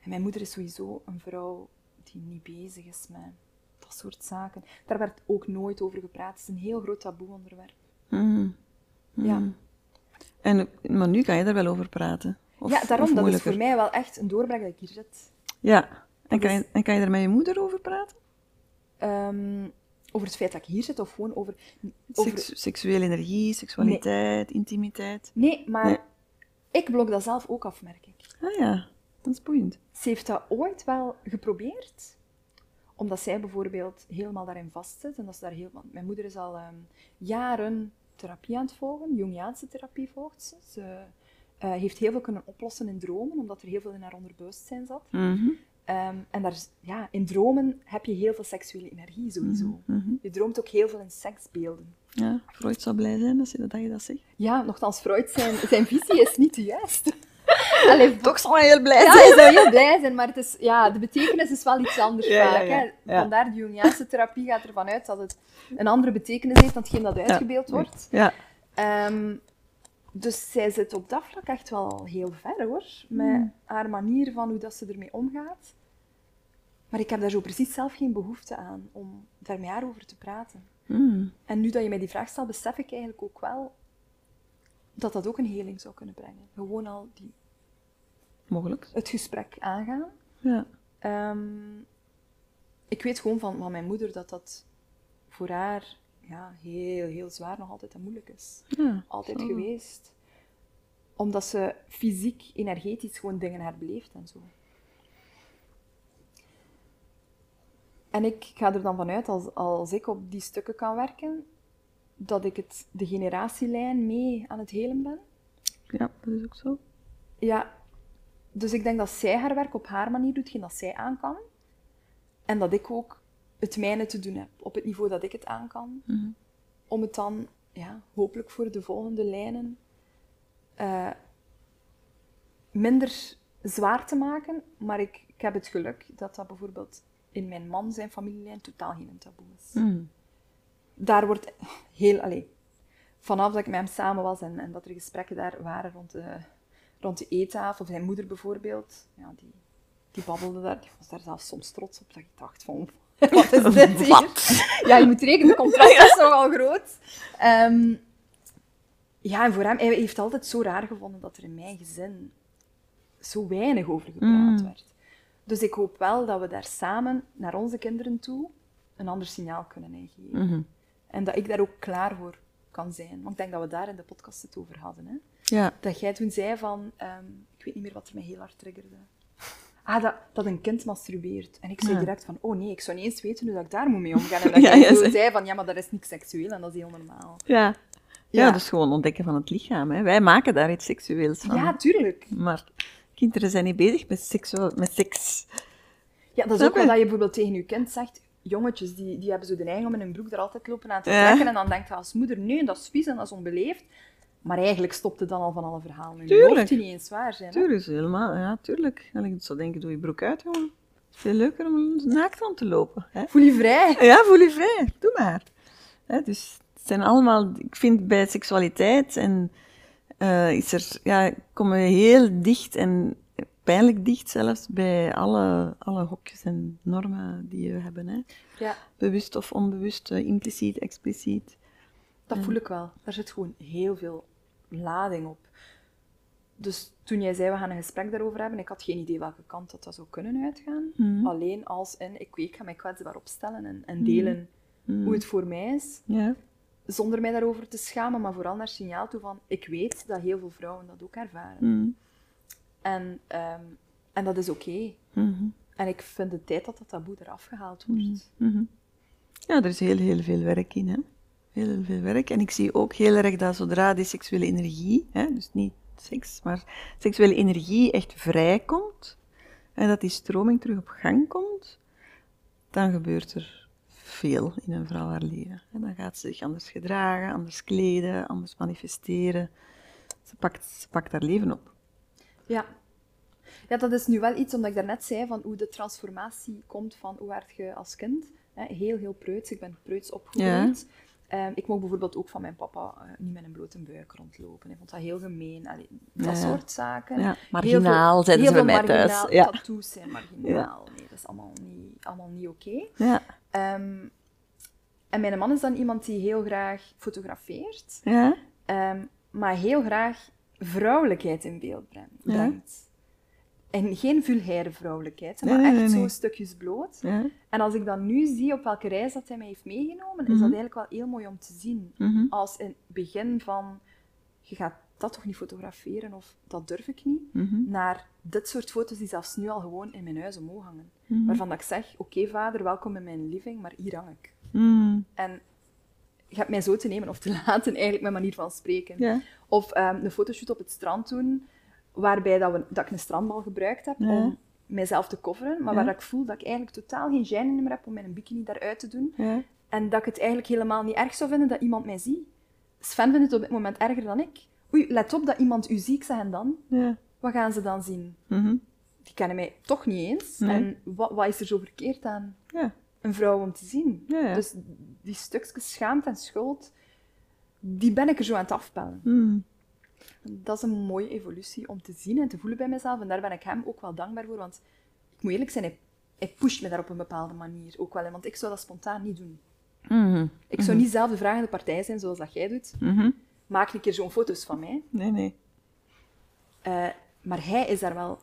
En mijn moeder is sowieso een vrouw die niet bezig is met dat soort zaken. Daar werd ook nooit over gepraat. Het is een heel groot taboe-onderwerp. Mm. Ja. En, maar nu kan je er wel over praten. Of, ja, daarom. Dat is voor mij wel echt een doorbraak dat ik hier zit. Ja. En kan, je, en kan je er met je moeder over praten? Um, over het feit dat ik hier zit of gewoon over... over... seksuele energie, seksualiteit, intimiteit? Nee, maar ik blok dat zelf ook af, merk ik. Ah ja, dat is boeiend. Ze heeft dat ooit wel geprobeerd, omdat zij bijvoorbeeld helemaal daarin vastzit. En dat ze daar heel, mijn moeder is al um, jaren therapie aan het volgen, Jungiaanse therapie volgt ze. Ze uh, heeft heel veel kunnen oplossen in dromen, omdat er heel veel in haar onderbewustzijn zat. Mm -hmm. Um, en daar, ja, in dromen heb je heel veel seksuele energie sowieso. Mm -hmm. Je droomt ook heel veel in seksbeelden. Ja, Freud zou blij zijn als je dat, je dat zegt. Ja, nogthans, Freud zijn, zijn visie is niet de juiste. Allee, Toch zou hij heel blij ja, zijn. hij zou heel blij zijn, maar het is, ja, de betekenis is wel iets anders ja, vaak. Ja. Vandaar de Jungiaanse therapie gaat ervan uit dat het een andere betekenis heeft dan hetgeen dat uitgebeeld wordt. Ja. Um, dus zij zit op dat vlak echt wel heel ver hoor, met Mm. haar manier van hoe dat ze ermee omgaat. Maar ik heb daar zo precies zelf geen behoefte aan om daar met haar over te praten. Mm. En nu dat je mij die vraag stelt, besef ik eigenlijk ook wel dat dat ook een heling zou kunnen brengen. Gewoon al die, Mogelijk. het gesprek aangaan. Ja. Um, ik weet gewoon van, van mijn moeder dat dat voor haar ja, heel, heel zwaar nog altijd en moeilijk is. Ja, altijd zo. geweest. Omdat ze fysiek, energetisch gewoon dingen herbeleeft en zo. En ik ga er dan vanuit, als, als ik op die stukken kan werken, dat ik het, de generatielijn mee aan het helen ben. Ja, dat is ook zo. Ja, dus ik denk dat zij haar werk op haar manier doet, geen dat zij aan kan. En dat ik ook het mijne te doen heb, op het niveau dat ik het aan kan. Mhm. Om het dan, ja, hopelijk voor de volgende lijnen uh, minder zwaar te maken. Maar ik, ik heb het geluk dat dat bijvoorbeeld in mijn man zijn familielijn totaal geen taboe is. Mm. Daar wordt heel, allez, vanaf dat ik met hem samen was en, en dat er gesprekken daar waren rond de, rond de eettafel, of zijn moeder bijvoorbeeld, ja, die, die babbelde daar, die was daar zelfs soms trots op, dat ik dacht van, wat is dit hier? Wat? Ja, je moet rekenen, de contrast is nogal groot. Um, ja, en voor hem, hij heeft altijd zo raar gevonden dat er in mijn gezin zo weinig over gepraat Mm. werd. Dus ik hoop wel dat we daar samen naar onze kinderen toe een ander signaal kunnen ingeven. Mhm. En dat ik daar ook klaar voor kan zijn. Want ik denk dat we daar in de podcast het over hadden. Hè? Ja. Dat jij toen zei van, ehm, ik weet niet meer wat er mij heel hard triggerde. Ah, dat, dat een kind masturbeert. En ik zei Ja. direct van, oh nee, ik zou niet eens weten hoe dat ik daar moet mee omgaan. En dat Ja, ja, zei van, ja, maar dat is niet seksueel en dat is heel normaal. Ja. Ja, ja dus gewoon ontdekken van het lichaam. Hè. Wij maken daar iets seksueels van. Ja, tuurlijk. Maar kinderen zijn niet bezig met, seksueel, met seks. Ja, dat is ook wel dat je bijvoorbeeld tegen je kind zegt, jongetjes, die, die hebben zo de neiging om in hun broek er altijd lopen aan te trekken. En dan denkt je als moeder, nee, dat is vies en dat is onbeleefd. Maar eigenlijk stopt het dan al van alle verhalen. Je hoeft die niet eens waar zijn. Tuurlijk, helemaal. Ja, tuurlijk. En ik zou denken, doe je broek uit, jongen. Het is veel leuker om naakt aan te lopen. Hè? Voel je vrij. Ja, voel je vrij. Doe maar. Hè, dus het zijn allemaal... Ik vind bij seksualiteit en... Uh, is er, ja, komen we heel dicht en pijnlijk dicht zelfs bij alle, alle hokjes en normen die we hebben. Hè. Ja. Bewust of onbewust, uh, impliciet, expliciet. Dat voel ik wel. Daar zit gewoon heel veel lading op. Dus toen jij zei, we gaan een gesprek daarover hebben, ik had geen idee welke kant dat, dat zou kunnen uitgaan. Mhm. Alleen als in, ik, ik ga mij kwetsbaar opstellen en, en delen mhm. hoe het voor mij is. Zonder mij daarover te schamen, maar vooral naar signaal toe van, ik weet dat heel veel vrouwen dat ook ervaren. En, ehm, en dat is oké. En ik vind het tijd dat dat taboe eraf gehaald wordt. Ja, er is heel, heel veel werk in, hè heel veel werk. En ik zie ook heel erg dat zodra die seksuele energie, hè, dus niet seks, maar seksuele energie echt vrijkomt, en dat die stroming terug op gang komt, dan gebeurt er veel in een vrouw haar leven. En dan gaat ze zich anders gedragen, anders kleden, anders manifesteren. Ze pakt, ze pakt haar leven op. Ja. Ja, dat is nu wel iets, omdat ik daarnet zei, van hoe de transformatie komt van hoe werd je als kind. Heel, heel preuts. Ik ben preuts opgegroeid. Ja. Ehm, ik mocht bijvoorbeeld ook van mijn papa uh, niet met een blote buik rondlopen. Ik vond dat heel gemeen. Allee, dat soort zaken. Ja, marginaal, zeiden ze bij mij thuis. Ja. Tattoos zijn marginaal. Nee, dat is allemaal niet, allemaal niet oké. Ja. Um, en mijn man is dan iemand die heel graag fotografeert. Ja. Um, maar heel graag vrouwelijkheid in beeld brengt. En geen vulgaire vrouwelijkheid, maar echt zo stukjes bloot. Ja. En als ik dan nu zie op welke reis dat hij mij heeft meegenomen, is dat mhm. eigenlijk wel heel mooi om te zien. Mhm. Als in het begin van, je gaat dat toch niet fotograferen of dat durf ik niet, mhm. naar dit soort foto's die zelfs nu al gewoon in mijn huis omhoog hangen. Waarvan dat ik zeg, oké vader, welkom in mijn living, maar hier hang ik. En je hebt mij zo te nemen of te laten, eigenlijk mijn manier van spreken. Ja. Of um, een fotoshoot op het strand doen, waarbij dat, we, dat ik een strandbal gebruikt heb om mijzelf te coveren, maar waar ik voel dat ik eigenlijk totaal geen gêne meer heb om mijn bikini daaruit te doen. Ja. En dat ik het eigenlijk helemaal niet erg zou vinden dat iemand mij ziet. Sven vindt het op dit moment erger dan ik. Oei, let op dat iemand u ziet, ik zeg en dan. Wat gaan ze dan zien? Mhm. Die kennen mij toch niet eens. En wat, wat, is er zo verkeerd aan ja. een vrouw om te zien? Dus die stukjes schaamte en schuld, die ben ik er zo aan het afpellen. Mhm. Dat is een mooie evolutie om te zien en te voelen bij mezelf. En daar ben ik hem ook wel dankbaar voor. Want ik moet eerlijk zijn, hij, hij pusht me daar op een bepaalde manier ook wel. Want ik zou dat spontaan niet doen. Mhm. Ik zou niet zelf de vragende partij zijn zoals dat jij doet. Mhm. Maak een keer zo'n foto's van mij. Nee, nee. Uh, maar hij is daar wel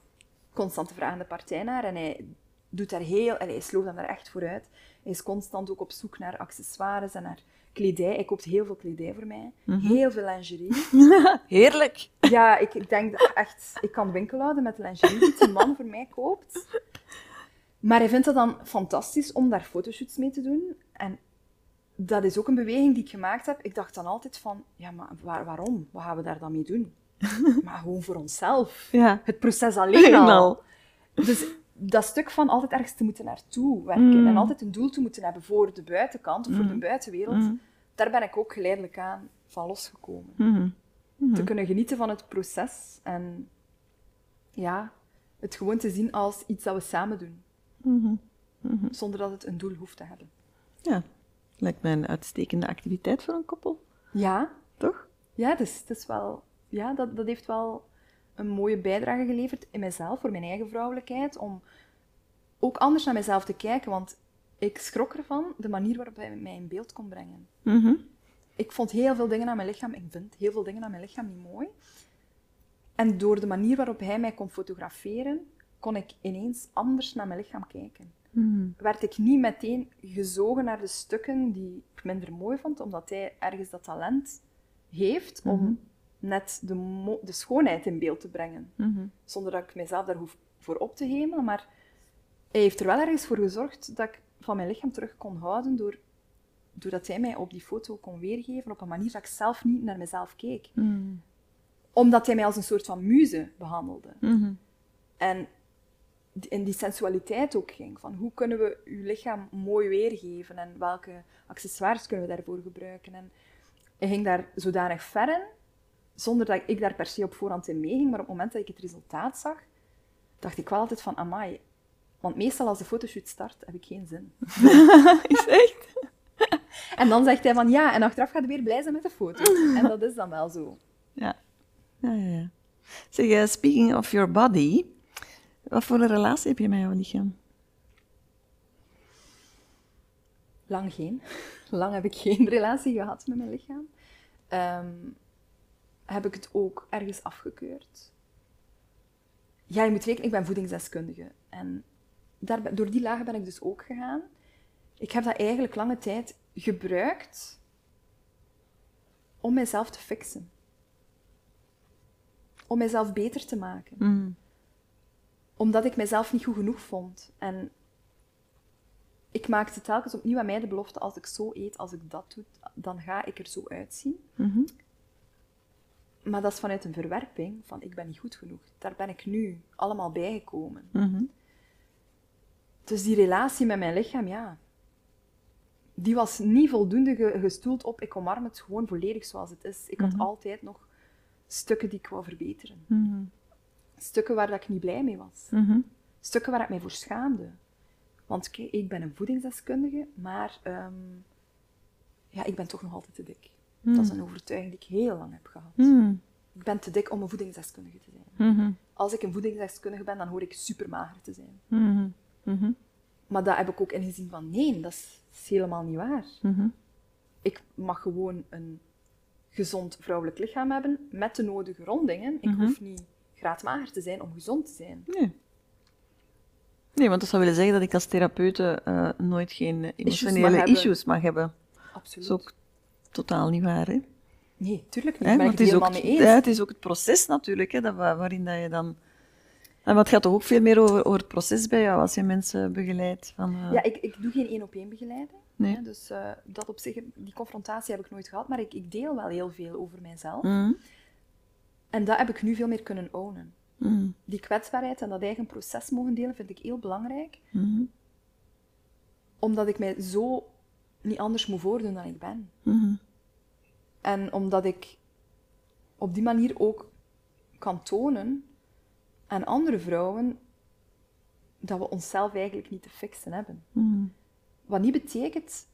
constant de vragende partij naar. En hij doet daar heel... En hij sloopt dan daar echt vooruit. Hij is constant ook op zoek naar accessoires en naar kledij. Hij koopt heel veel kledij voor mij. Mhm. Heel veel lingerie. Heerlijk. Ja, ik, ik denk dat echt... Ik kan winkel houden met lingerie die die man voor mij koopt. Maar hij vindt het dan fantastisch om daar fotoshoots mee te doen. En dat is ook een beweging die ik gemaakt heb. Ik dacht dan altijd van, ja, maar waar, waarom? Wat gaan we daar dan mee doen? maar gewoon voor onszelf. Ja. Het proces alleen al. Dus dat stuk van altijd ergens te moeten naartoe werken Mm. en altijd een doel te moeten hebben voor de buitenkant of voor Mm. de buitenwereld, daar ben ik ook geleidelijk aan van losgekomen. Mhm. Te kunnen genieten van het proces en ja, het gewoon te zien als iets dat we samen doen, Mhm. Mhm. zonder dat het een doel hoeft te hebben. Ja, lijkt mij een uitstekende activiteit voor een koppel, Ja, toch? ja dus, het is wel, ja dat, dat heeft wel een mooie bijdrage geleverd in mezelf, voor mijn eigen vrouwelijkheid, om ook anders naar mezelf te kijken, want ik schrok ervan, de manier waarop hij mij in beeld kon brengen. Mhm. Ik vond heel veel dingen aan mijn lichaam, ik vind heel veel dingen aan mijn lichaam niet mooi. En door de manier waarop hij mij kon fotograferen, kon ik ineens anders naar mijn lichaam kijken. Mhm. Werd ik niet meteen gezogen naar de stukken die ik minder mooi vond, omdat hij ergens dat talent heeft om Mhm. Net de, de schoonheid in beeld te brengen. Mhm. Zonder dat ik mezelf daar hoef voor op te hemelen, maar hij heeft er wel ergens voor gezorgd dat ik van mijn lichaam terug kon houden door doordat hij mij op die foto kon weergeven op een manier dat ik zelf niet naar mezelf keek. Mm. Omdat hij mij als een soort van muze behandelde. Mhm. En in die sensualiteit ook ging. Van hoe kunnen we uw lichaam mooi weergeven en welke accessoires kunnen we daarvoor gebruiken. En hij ging daar zodanig ver in, zonder dat ik daar per se op voorhand in meeging. Maar op het moment dat ik het resultaat zag, dacht ik wel altijd van, amai. Want meestal als de fotoshoot start, heb ik geen zin. Is echt? En dan zegt hij van, ja, en achteraf gaat hij weer blij zijn met de foto. En dat is dan wel zo. Ja. Ja, ja, ja. Zeg, eh, speaking of your body, wat voor een relatie heb je met jouw lichaam? Lang geen. Lang heb ik geen relatie gehad met mijn lichaam. Ehm, heb ik het ook ergens afgekeurd. Ja, je moet rekenen, ik ben voedingsdeskundige. En daar, door die lagen ben ik dus ook gegaan. Ik heb dat eigenlijk lange tijd gebruikt om mijzelf te fixen. Om mijzelf beter te maken Mhm. omdat ik mezelf niet goed genoeg vond. En ik maakte telkens opnieuw aan mij de belofte, als ik zo eet, als ik dat doe, dan ga ik er zo uitzien. Mhm. Maar dat is vanuit een verwerping van ik ben niet goed genoeg. Daar ben ik nu allemaal bijgekomen. Mhm. Dus die relatie met mijn lichaam, ja, die was niet voldoende ge- gestoeld op ik omarm het gewoon volledig zoals het is. Ik had altijd nog stukken die ik wou verbeteren. Mhm. Stukken waar dat ik niet blij mee was. Mhm. stukken waar ik mij voor schaamde. Want kijk, ik ben een voedingsdeskundige, maar ehm, ja, ik ben toch nog altijd te dik. Dat is een overtuiging die ik heel lang heb gehad. Mhm. Ik ben te dik om een voedingsdeskundige te zijn. Mhm. Als ik een voedingsdeskundige ben, dan hoor ik supermager te zijn. Maar dat heb ik ook ingezien van, nee, dat is, is helemaal niet waar. Ik mag gewoon een gezond vrouwelijk lichaam hebben, met de nodige rondingen. Ik hoef niet graadmager te zijn om gezond te zijn. Nee. Nee, want dat zou willen zeggen dat ik als therapeute eh, nooit geen emotionele mag hebben. issues mag hebben. Dat Absoluut. is ook totaal niet waar, hè? Nee, tuurlijk niet. Hè, ik het is ook, mee eens. ja, het is ook het proces natuurlijk, hè, dat, wa- waarin dat je dan... En wat gaat toch ook veel meer over, over het proces bij jou als je mensen begeleidt? Van, eh, Ja, ik, ik doe geen één-op-één begeleiding. Nee. Hè, dus eh, dat op zich, die confrontatie heb ik nooit gehad, maar ik, ik deel wel heel veel over mijzelf. Mhm. En dat heb ik nu veel meer kunnen ownen. Mhm. Die kwetsbaarheid en dat eigen proces mogen delen vind ik heel belangrijk, Mhm. omdat ik mij zo niet anders moet voordoen dan ik ben. Mhm. En omdat ik op die manier ook kan tonen aan andere vrouwen dat we onszelf eigenlijk niet te fixen hebben. Mhm. Wat niet betekent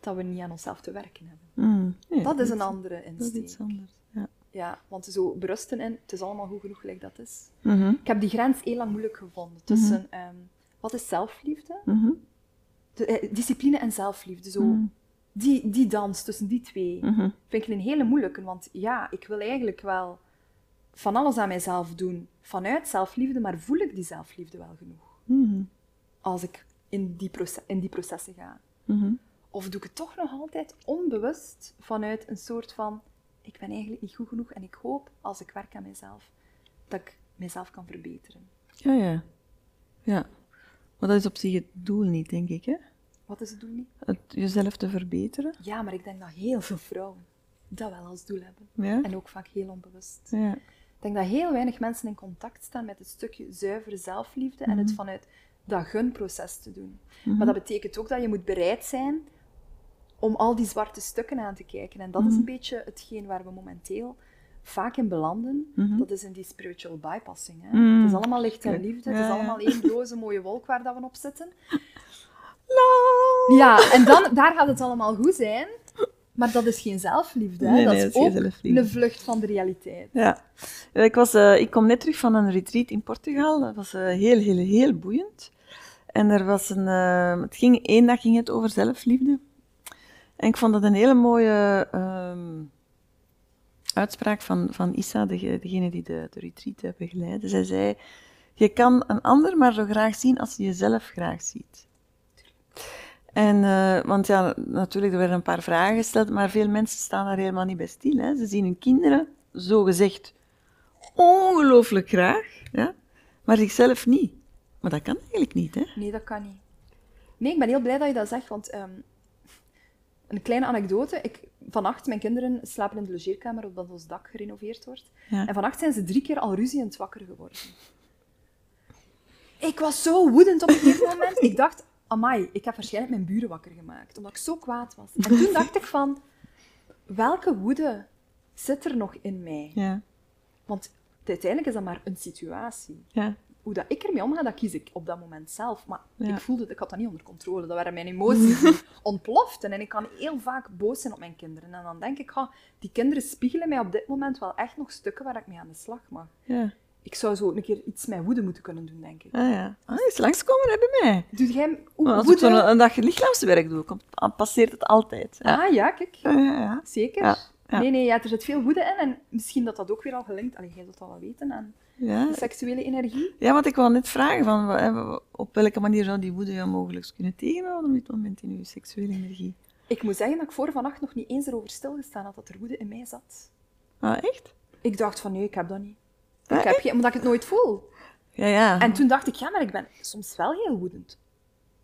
dat we niet aan onszelf te werken hebben. Mhm. Nee, Dat is een andere Dat is insteek. iets anders, ja. Ja, want zo berusten in, het is allemaal goed genoeg gelijk dat is. Mhm. Ik heb die grens heel lang moeilijk gevonden tussen ehm, wat is zelfliefde, Mhm. de, eh, discipline en zelfliefde. Zo, Mhm. Die, die dans tussen die twee Mhm. vind ik een hele moeilijke. Want ja, ik wil eigenlijk wel van alles aan mijzelf doen vanuit zelfliefde, maar voel ik die zelfliefde wel genoeg Mhm. als ik in die, proces, in die processen ga? Mhm. Of doe ik het toch nog altijd onbewust vanuit een soort van: ik ben eigenlijk niet goed genoeg en ik hoop als ik werk aan mezelf dat ik mezelf kan verbeteren. Ja, ja. Ja. Maar dat is op zich het doel niet, denk ik, hè? Wat is het doel niet? Het jezelf te verbeteren. Ja, maar ik denk dat heel veel vrouwen dat wel als doel hebben. Ja. En ook vaak heel onbewust. Ja. Ik denk dat heel weinig mensen in contact staan met het stukje zuivere zelfliefde en het vanuit dat gunproces te doen. Maar dat betekent ook dat je moet bereid zijn om al die zwarte stukken aan te kijken. En dat is een beetje hetgeen waar we momenteel vaak in belanden. Dat is in die spiritual bypassing. Hè? Het is allemaal licht en liefde. Het is allemaal één roze mooie wolk waar dat we op zitten. Ja, en dan, daar gaat het allemaal goed zijn. Maar dat is geen zelfliefde. Hè? Nee, dat nee, is dat is geen ook zelfliefde. een vlucht van de realiteit. Ja. Ik, was, eh, ik kom net terug van een retreat in Portugal. Dat was eh, heel, heel, heel boeiend. En er was een, eh, het ging, één dag ging het over zelfliefde. En ik vond dat een hele mooie ehm, uitspraak van, van Issa, dege- degene die de, de retreat begeleidde. Zij zei, je kan een ander maar zo graag zien als je jezelf graag ziet. En, eh, want ja, natuurlijk, er werden een paar vragen gesteld, maar veel mensen staan daar helemaal niet bij stil. Hè. Ze zien hun kinderen, zo gezegd, ongelooflijk graag, ja, maar zichzelf niet. Maar dat kan eigenlijk niet, hè? Nee, dat kan niet. Nee, ik ben heel blij dat je dat zegt, want ehm, een kleine anekdote. Ik, vannacht, mijn kinderen slapen in de logeerkamer omdat ons dak gerenoveerd wordt. En vannacht zijn ze drie keer al ruzie het wakker geworden. Ik was zo woedend op een gegeven moment. Ik dacht, amai, ik heb waarschijnlijk mijn buren wakker gemaakt, omdat ik zo kwaad was. En toen dacht ik van, welke woede zit er nog in mij? Ja. Want uiteindelijk is dat maar een situatie. Ja. Hoe dat ik ermee omga, dat kies ik op dat moment zelf. Maar ik voelde, ik had dat niet onder controle. Dat waren mijn emoties die ontploften. En ik kan heel vaak boos zijn op mijn kinderen. En dan denk ik, ha, die kinderen spiegelen mij op dit moment wel echt nog stukken waar ik mee aan de slag mag. Ja. Ik zou zo een keer iets met woede moeten kunnen doen, denk ik. Ah ja. Ah, is langskomen hè, bij mij. Doe jij woede? Als ik zo'n een dag lichaamswerk doe, komt, passeert het altijd. Ja. Ah ja, kijk. Ja, ja, Zeker. Nee, nee, ja, er zit veel woede in. En misschien dat dat ook weer al gelinkt... Allee, jij zult dat wel weten aan de seksuele energie. Ja, want ik wil net vragen, van, op welke manier zou die woede jou mogelijk kunnen tegenhouden op dit moment in je seksuele energie? Ik moet zeggen dat ik voor vannacht nog niet eens erover stilgestaan had dat er woede in mij zat. Ah, echt? Ik dacht van, nee, ik heb dat niet. Ik heb geen, omdat ik het nooit voel. Ja, ja. En toen dacht ik, ja, maar ik ben soms wel heel woedend.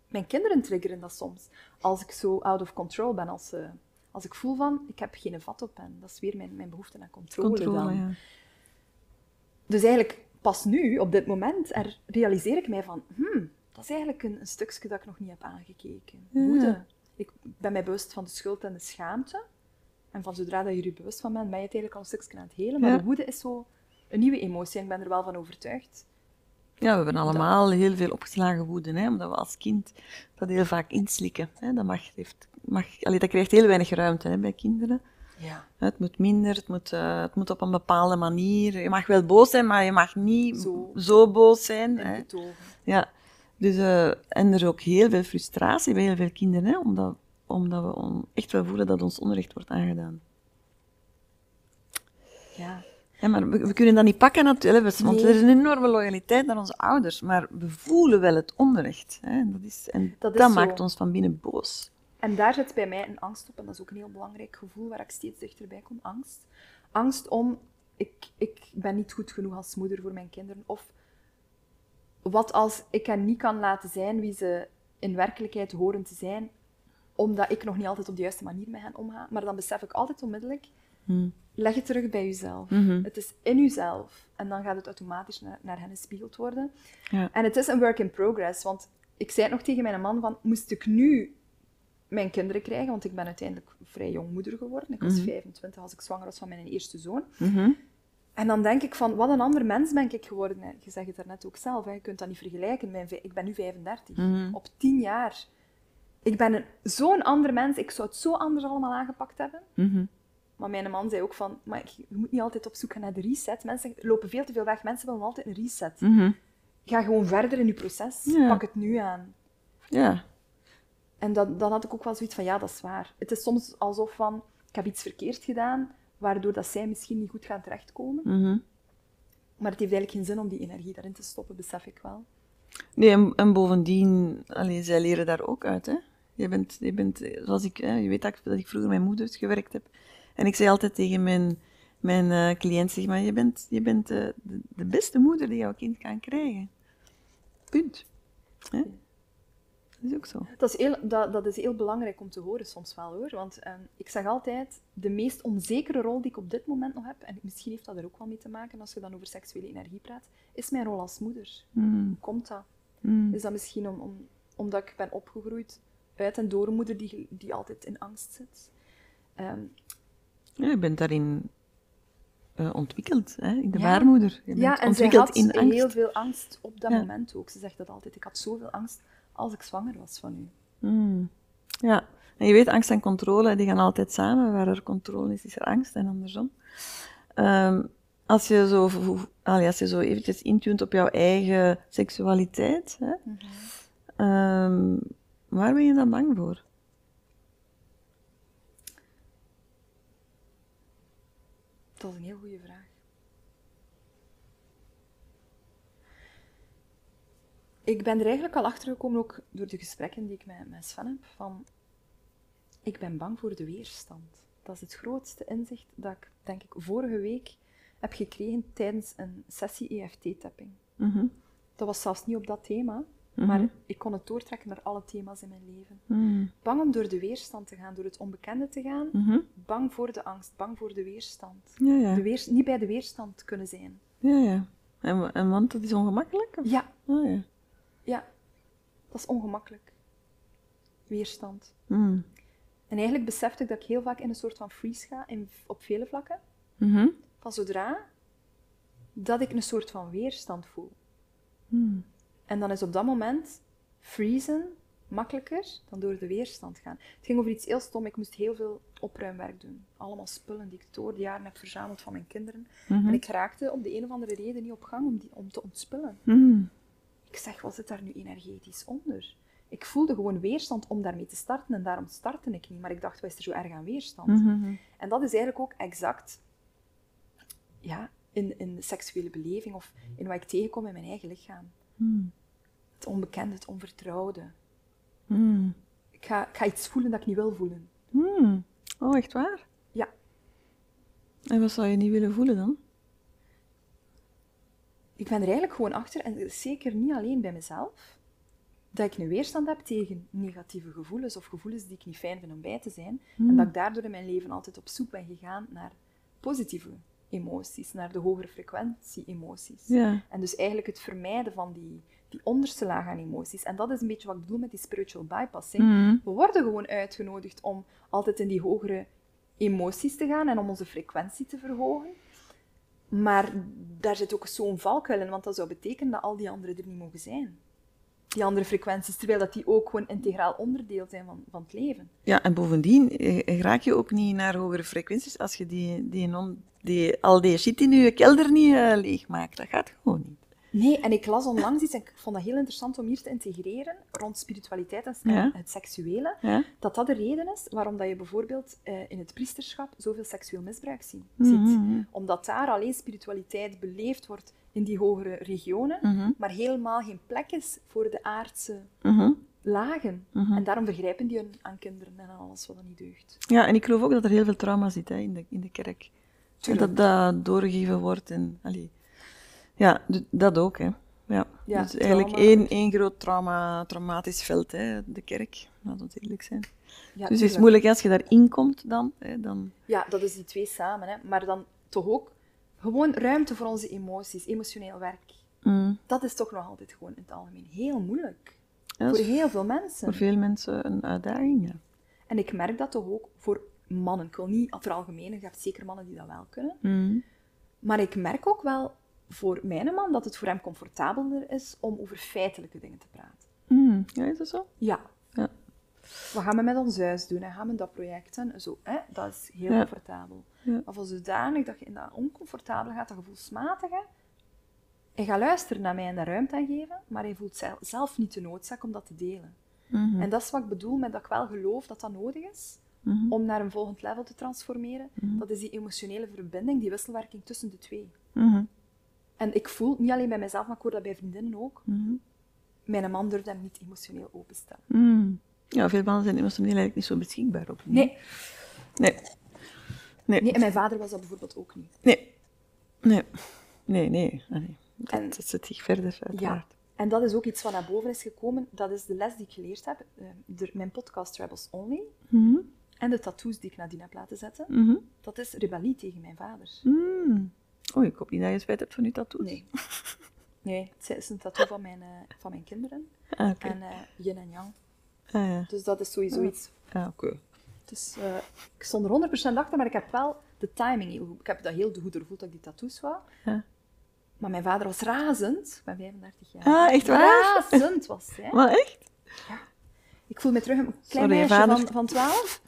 Mijn kinderen triggeren dat soms. Als ik zo out of control ben, als, uh, als ik voel van, ik heb geen vat op hen. Dat is weer mijn, mijn behoefte aan controle, controle dan. Ja. Dus eigenlijk, pas nu, op dit moment, er realiseer ik mij van, hmm, dat is eigenlijk een, een stukje dat ik nog niet heb aangekeken. Woede. Ik ben mij bewust van de schuld en de schaamte. En van zodra dat je er bewust van bent, ben je het eigenlijk al een stukje aan het helen. Maar de woede is zo een nieuwe emotie en ik ben er wel van overtuigd. Ja, we hebben allemaal heel veel opgeslagen woede, hè, omdat we als kind dat heel vaak inslikken. Hè. Dat, mag, heeft, mag, allee, dat krijgt heel weinig ruimte hè, bij kinderen. Ja. Het moet minder, het moet, uh, het moet op een bepaalde manier. Je mag wel boos zijn, maar je mag niet zo, zo boos zijn. Hè. Ja. Dus, uh, en er is ook heel veel frustratie bij heel veel kinderen, hè, omdat, omdat we echt wel voelen dat ons onrecht wordt aangedaan. Ja. Maar we, kunnen dat niet pakken natuurlijk, want er is een enorme loyaliteit naar onze ouders, maar we voelen wel het onrecht. Hè? Dat is, en dat, maakt ons van binnen boos. En daar zit bij mij een angst op, en dat is ook een heel belangrijk gevoel waar ik steeds dichterbij kom, angst. Angst om, ik, ik ben niet goed genoeg als moeder voor mijn kinderen, of wat als ik hen niet kan laten zijn wie ze in werkelijkheid horen te zijn, omdat ik nog niet altijd op de juiste manier met hen omga. Maar dan besef ik altijd onmiddellijk, hmm leg het terug bij jezelf. Mhm. Het is in jezelf. En dan gaat het automatisch naar, naar hen gespiegeld worden. Ja. En het is een work in progress. Want ik zei het nog tegen mijn man van, moest ik nu mijn kinderen krijgen, want ik ben uiteindelijk vrij jong moeder geworden. Ik was 25 als ik zwanger was van mijn eerste zoon. Mhm. En dan denk ik van, wat een ander mens ben ik geworden. Je zegt het daarnet ook zelf, hè. je kunt dat niet vergelijken. Mijn, ik ben nu 35. Mhm. Op 10 jaar. Ik ben zo'n ander mens. Ik zou het zo anders allemaal aangepakt hebben. Maar mijn man zei ook van, maar je moet niet altijd op zoek gaan naar de reset. Mensen lopen veel te veel weg. Mensen willen altijd een reset. Mhm. Ga gewoon verder in je proces. Pak het nu aan. Ja. En dat, dan had ik ook wel zoiets van, ja, dat is waar. Het is soms alsof van, ik heb iets verkeerd gedaan, waardoor dat zij misschien niet goed gaan terechtkomen. Mhm. Maar het heeft eigenlijk geen zin om die energie daarin te stoppen, besef ik wel. Nee, en, bovendien, alleen, zij leren daar ook uit, hè. Je bent, je bent zoals ik, hè, je weet dat ik, dat ik vroeger met mijn moeder gewerkt heb. En ik zei altijd tegen mijn, mijn uh, cliënt, zeg maar, je bent, je bent uh, de, de, beste moeder die jouw kind kan krijgen. Punt. Hè? Dat is ook zo. Dat is, heel, dat, dat is heel belangrijk om te horen soms wel hoor. Want uh, ik zeg altijd, de meest onzekere rol die ik op dit moment nog heb, en misschien heeft dat er ook wel mee te maken als je dan over seksuele energie praat, is mijn rol als moeder. Mm. Hoe komt dat? Mm. Is dat misschien om, om, omdat ik ben opgegroeid uit en door een moeder die, die altijd in angst zit? Um, ja, je bent daarin uh, ontwikkeld, hè, in de baarmoeder. Je ja, en zij had in angst. heel veel angst op dat moment ook. Ze zegt dat altijd. Ik had zoveel angst als ik zwanger was van u. Mm. Ja, en je weet, angst en controle, die gaan altijd samen. Waar er controle is, is er angst en andersom. Um, als je zo, als je zo eventjes intunt op jouw eigen seksualiteit, hè, mm -hmm. um, waar ben je dan bang voor? Dat is een heel goede vraag. Ik ben er eigenlijk al achter gekomen, ook door de gesprekken die ik met, met Sven heb, van ik ben bang voor de weerstand. Dat is het grootste inzicht dat ik, denk ik, vorige week heb gekregen tijdens een sessie EFT-tapping. Mhm. Dat was zelfs niet op dat thema, Maar ik kon het doortrekken naar alle thema's in mijn leven. Mm. Bang om door de weerstand te gaan, door het onbekende te gaan. Mhm. Bang voor de angst, bang voor de weerstand. Ja, ja. De weers- niet bij de weerstand kunnen zijn. Ja, ja. En, en want dat is ongemakkelijk? Of? Ja, Oh, ja. ja. Dat is ongemakkelijk. Weerstand. En eigenlijk besefte ik dat ik heel vaak in een soort van freeze ga, in, op vele vlakken. Mhm. Van zodra dat ik een soort van weerstand voel. En dan is op dat moment freezen makkelijker dan door de weerstand gaan. Het ging over iets heel stom. Ik moest heel veel opruimwerk doen. Allemaal spullen die ik door de jaren heb verzameld van mijn kinderen. Mhm. En ik raakte op de een of andere reden niet op gang om, die, om te ontspullen. Mm. Ik zeg, wat zit daar nu energetisch onder? Ik voelde gewoon weerstand om daarmee te starten en daarom startte ik niet. Maar ik dacht, wat is er zo erg aan weerstand? Mhm. En dat is eigenlijk ook exact ja, in, in de seksuele beleving of in wat ik tegenkom in mijn eigen lichaam. Mm. Het onbekende, het onvertrouwde. Mm. Ik ga, ik ga iets voelen dat ik niet wil voelen. Mm. Oh, echt waar? Ja. En wat zou je niet willen voelen dan? Ik ben er eigenlijk gewoon achter, en zeker niet alleen bij mezelf, dat ik een weerstand heb tegen negatieve gevoelens of gevoelens die ik niet fijn vind om bij te zijn. En dat ik daardoor in mijn leven altijd op zoek ben gegaan naar positieve emoties, naar de hogere frequentie emoties. Ja. En dus eigenlijk het vermijden van die, die onderste laag aan emoties. En dat is een beetje wat ik bedoel met die spiritual bypassing. Mhm. We worden gewoon uitgenodigd om altijd in die hogere emoties te gaan en om onze frequentie te verhogen. Maar daar zit ook zo'n valkuil in, want dat zou betekenen dat al die anderen er niet mogen zijn. Die andere frequenties, terwijl dat die ook gewoon integraal onderdeel zijn van, van het leven. Ja, en bovendien eh, raak je ook niet naar hogere frequenties als je die, die, die, al die shit in je kelder niet eh, leegmaakt. Dat gaat gewoon niet. Nee, en ik las onlangs iets en ik vond dat heel interessant om hier te integreren rond spiritualiteit en Ja. het seksuele. Ja? Dat dat de reden is waarom dat je bijvoorbeeld eh, in het priesterschap zoveel seksueel misbruik Mhm. ziet. Omdat daar alleen spiritualiteit beleefd wordt in die hogere regionen, Mhm. maar helemaal geen plek is voor de aardse Mhm. lagen. En daarom vergrijpen die hun aan kinderen en aan alles wat er niet deugt. Ja, en ik geloof ook dat er heel veel trauma zit hè, in, de, in de kerk. En dat dat doorgegeven wordt. En, allee. Ja, dat ook. Hè. Ja. Ja, dus eigenlijk trauma. één, één groot trauma, traumatisch veld, hè, de kerk. Laten we eerlijk zijn. Ja, dus het is moeilijk als je daarin komt dan. Hè, dan Ja, dat is die twee samen. Hè. Maar dan toch ook gewoon ruimte voor onze emoties, emotioneel werk. mm, Dat is toch nog altijd gewoon in het algemeen heel moeilijk. ja, Voor heel veel mensen. voor veel mensen een uitdaging. Ja. En ik merk dat toch ook voor mannen. Ik wil niet veralgemenen, je hebt zeker mannen die dat wel kunnen. Mm. Maar ik merk ook wel voor mijn man dat het voor hem comfortabeler is om over feitelijke dingen te praten. Mm. Ja, is dat zo? Ja. Ja. Wat gaan we met ons huis doen? En gaan we dat project en zo. Hè? Dat is heel Ja. comfortabel. Ja. Maar voor zodanig dat je in dat oncomfortabele gaat, dat gevoelsmatige, hij gaat luisteren naar mij en daar ruimte aan geven, maar hij voelt zel- zelf niet de noodzaak om dat te delen. Mhm. En dat is wat ik bedoel met dat ik wel geloof dat dat nodig is Mhm. om naar een volgend level te transformeren. Dat is die emotionele verbinding, die wisselwerking tussen de twee. En ik voel, niet alleen bij mezelf, maar ik hoor dat bij vriendinnen ook, Mhm. mijn man durft hem niet emotioneel openstellen. Mm. Ja, veel mannen zijn emotioneel eigenlijk niet zo beschikbaar op. Nee, Nee. Nee. nee, en mijn vader was dat bijvoorbeeld ook niet. Nee. Nee. Nee, nee. Allee, dat, En- dat zit zich verder Ja, uiteraard. en dat is ook iets wat naar boven is gekomen. Dat is de les die ik geleerd heb. eh, door mijn podcast Rebels Only. Mhm. En de tattoos die ik nadien heb laten zetten. Mhm. Dat is rebellie tegen mijn vader. Mm. Oh, ik hoop niet dat je spijt hebt van je tattoos. Nee. Nee, het is een tattoo van mijn, eh, van mijn kinderen. Ah. En eh, yin en yang. Ah, ja. Dus dat is sowieso iets. Ah, oké. Dus eh, ik stond er 100% achter, maar ik heb wel de timing heel goed. Ik heb dat heel goed doorvoeld dat ik die tattoos wou. Ja. Maar mijn vader was razend. Ik ben 35 jaar. Ah, echt waar? Razend was hij. Maar echt? Ik voel me terug een klein Sorry, meisje van, van 12.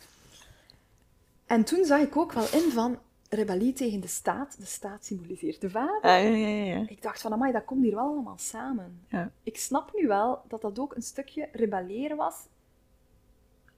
En toen zag ik ook wel in van rebellie tegen de staat. De staat symboliseert de vader. Ah, ja, ja, ja. ja. Ik dacht van, amai, dat komt hier wel allemaal samen. ja. Ik snap nu wel dat dat ook een stukje rebelleren was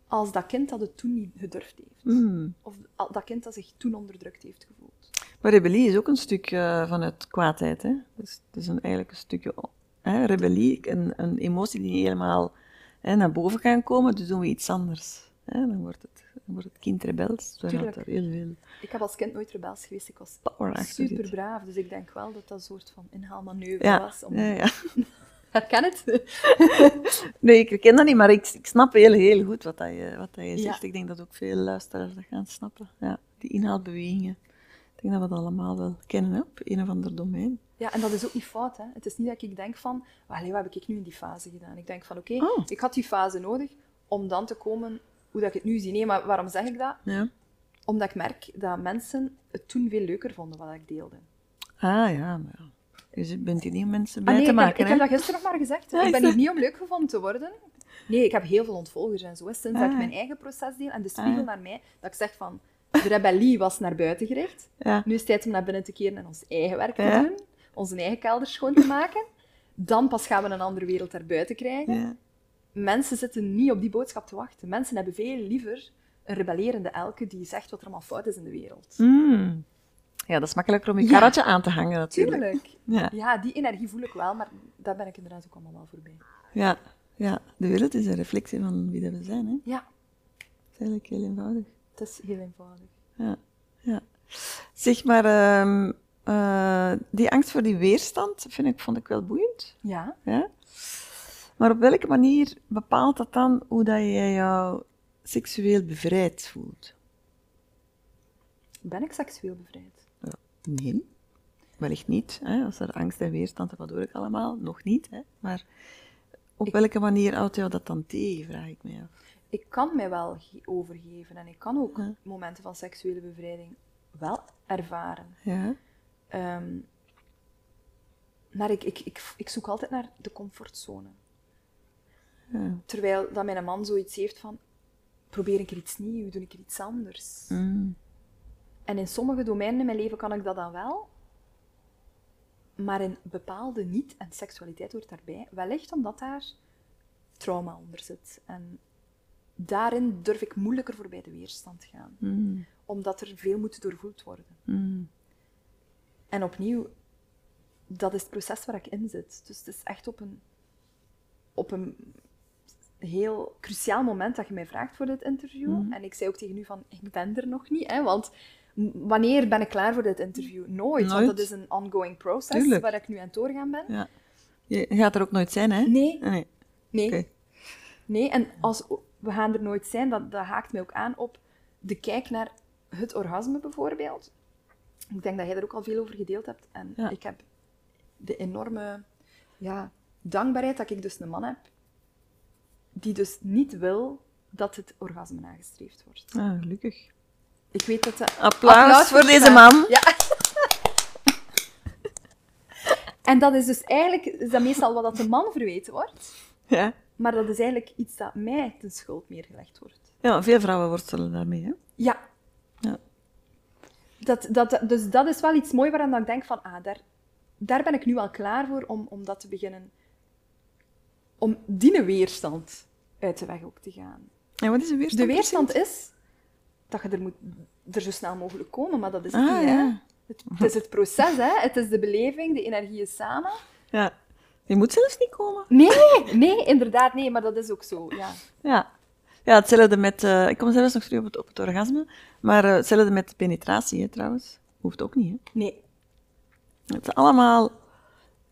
als dat kind dat het toen niet gedurfd heeft. Mm. Of dat kind dat zich toen onderdrukt heeft gevoeld. Maar rebellie is ook een stuk eh, vanuit kwaadheid. Hè? Dus het is een, eigenlijk een stukje hè, rebellie, een, een emotie die niet helemaal hè, naar boven kan komen, dus doen we iets anders. Hè? Dan, wordt het, dan wordt het kind rebels, Tuurlijk. er heel veel Ik heb als kind nooit rebels geweest. Ik was super braaf. Dus ik denk wel dat dat een soort van inhaalmanoeuvre Ja, was om ja, ja. herken het. nee, ik herken dat niet, maar ik, ik snap heel, heel goed wat, dat je, wat dat je zegt. Ik denk dat ook veel luisteraars dat gaan snappen. Ja, die inhaalbewegingen. Ik denk dat we dat allemaal wel kennen op een of ander domein. Ja, en dat is ook niet fout. Hè? Het is niet dat ik denk van, wat heb ik nu in die fase gedaan? Ik denk van, oké, oh. ik had die fase nodig om dan te komen hoe dat ik het nu zie. Nee, maar waarom zeg ik dat? Ja. Omdat ik merk dat mensen het toen veel leuker vonden wat ik deelde. Ah ja, maar. Dus je bent hier niet mensen bij ah, te maken, ik, ik heb dat gisteren nog maar gezegd. ik ben hier niet om leuk gevonden te worden. Nee, ik heb heel veel ontvolgers en zo. Sinds dat ik ah. mijn eigen proces deel en de spiegel ah. naar mij, dat ik zeg van, de rebellie was naar buiten gericht. Ja. Nu is het tijd om naar binnen te keren en ons eigen werk te doen. Onze eigen kelder schoon te maken. Dan pas gaan we een andere wereld naar buiten krijgen. Mensen zitten niet op die boodschap te wachten. Mensen hebben veel liever een rebellerende elke die zegt wat er allemaal fout is in de wereld. Mm. Ja, dat is makkelijker om je karretje aan te hangen natuurlijk. Tuurlijk. Ja. ja, die energie voel ik wel, maar daar ben ik inderdaad ook allemaal wel voorbij. Ja, ja. de wereld is een reflectie van wie dat we zijn. Hè? Ja. Dat is eigenlijk heel eenvoudig. Het is heel eenvoudig. Ja, ja. Zeg maar, ehm, eh, die angst voor die weerstand vind ik, vond ik wel boeiend. Ja. ja. Maar op welke manier bepaalt dat dan hoe dat jij jou seksueel bevrijd voelt? Ben ik seksueel bevrijd? Ja, nee, wellicht niet. Hè? Als er angst en weerstand, wat hoor ik allemaal? Nog niet. Hè? Maar op welke manier houdt jou dat dan tegen, vraag ik me af. Ik kan mij wel overgeven en ik kan ook momenten van seksuele bevrijding wel ervaren. Ja. Ehm, maar ik, ik, ik, ik zoek altijd naar de comfortzone. Ja. Terwijl dat mijn man zoiets heeft van, probeer ik er iets nieuws, doe ik er iets anders. Mm. En in sommige domeinen in mijn leven kan ik dat dan wel, maar in bepaalde niet, en seksualiteit hoort daarbij, wellicht omdat daar trauma onder zit. En daarin durf ik moeilijker voorbij de weerstand gaan, mm. omdat er veel moet doorvoeld worden. Mm. En opnieuw, dat is het proces waar ik in zit. Dus het is echt op een, op een heel cruciaal moment dat je mij vraagt voor dit interview. Mm. En ik zei ook tegen u van, ik ben er nog niet, hè, want wanneer ben ik klaar voor dit interview? Nooit, want dat is een ongoing process waar ik nu aan het doorgaan ben. Ja. Je gaat er ook nooit zijn, hè? Nee. Nee. Nee. nee. En als we gaan er nooit zijn, dat, dat haakt mij ook aan op de kijk naar het orgasme bijvoorbeeld. Ik denk dat jij er ook al veel over gedeeld hebt. En ik heb de enorme ja, dankbaarheid dat ik dus een man heb die dus niet wil dat het orgasme nagestreefd wordt. Ah, gelukkig. Ik weet dat... De... Applaus, voor deze man. Ja. en dat is dus eigenlijk is dat meestal wat dat de man verweten wordt. Ja. Maar dat is eigenlijk iets dat mij ten schuld neergelegd wordt. Ja, veel vrouwen worstelen daarmee, hè? Ja. ja. Dat, dat, dus dat is wel iets moois waaraan ik denk van, ah, daar, daar ben ik nu al klaar voor om, om dat te beginnen. Om die weerstand uit de weg ook te gaan. En wat is een weerstand? De weerstand is dat je er, moet, er zo snel mogelijk komen, maar dat is het ah, niet. Hè? Het, het, is het proces, hè? het is de beleving, de energie is samen. Ja. Je moet zelfs niet komen. Nee, nee, inderdaad, nee, maar dat is ook zo, ja. Ja, ja hetzelfde met... Uh, ik kom zelfs nog terug op het, op het orgasme, maar uh, hetzelfde met penetratie, hè, trouwens. Hoeft ook niet, hè? Nee. Het zijn allemaal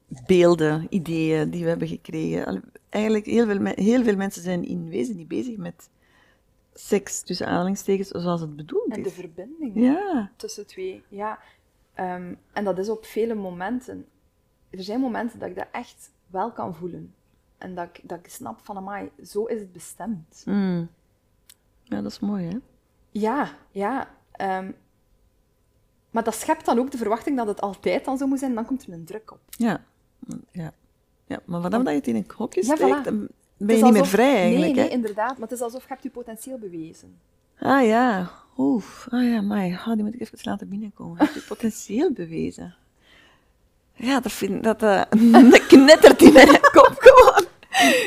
beelden, ideeën die we hebben gekregen. Eigenlijk, heel veel, heel veel mensen zijn in wezen niet bezig met seks, tussen aanhalingstekens, zoals het bedoeld is. En de verbinding ja. tussen twee. Ja. Um, en dat is op vele momenten. Er zijn momenten dat ik dat echt wel kan voelen. En dat ik, dat ik snap van, amai, zo is het bestemd. Mm. Ja, dat is mooi, hè? Ja, ja. Um, maar dat schept dan ook de verwachting dat het altijd dan zo moet zijn, en dan komt er een druk op. Ja, ja. Ja maar vanaf dat je het in een hokje steekt, ja, dan ben je niet meer vrij eigenlijk. Nee, nee, inderdaad. Maar het is alsof je hebt je potentieel bewezen. Ah ja, oef. Ah ja, maar die moet ik even laten binnenkomen. Heb je potentieel bewezen? Ja, dat, vind, dat, uh, dat knettert in mijn kop gewoon.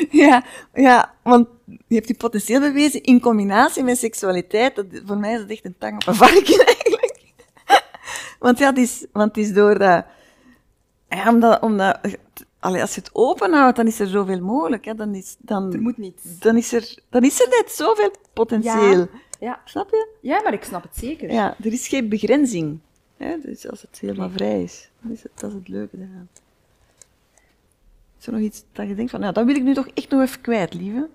Ja, ja, want je hebt die potentieel bewezen in combinatie met seksualiteit. Dat, voor mij is dat echt een tang op een varken eigenlijk. Want ja, het is, want het is door dat... Ja, omdat, omdat Allee, als je het openhoudt, dan is er zoveel mogelijk. Hè. Dan, is, dan, er moet niet. Dan is er, dan is er net zoveel potentieel. Ja, ja. Snap je? Ja, maar ik snap het zeker. Ja, er is geen begrenzing. Hè. Dus als het helemaal vrij is, dan is het, dat is het leuke daaraan. Is er nog iets dat je denkt van, nou, dat wil ik nu toch echt nog even kwijt, lieve?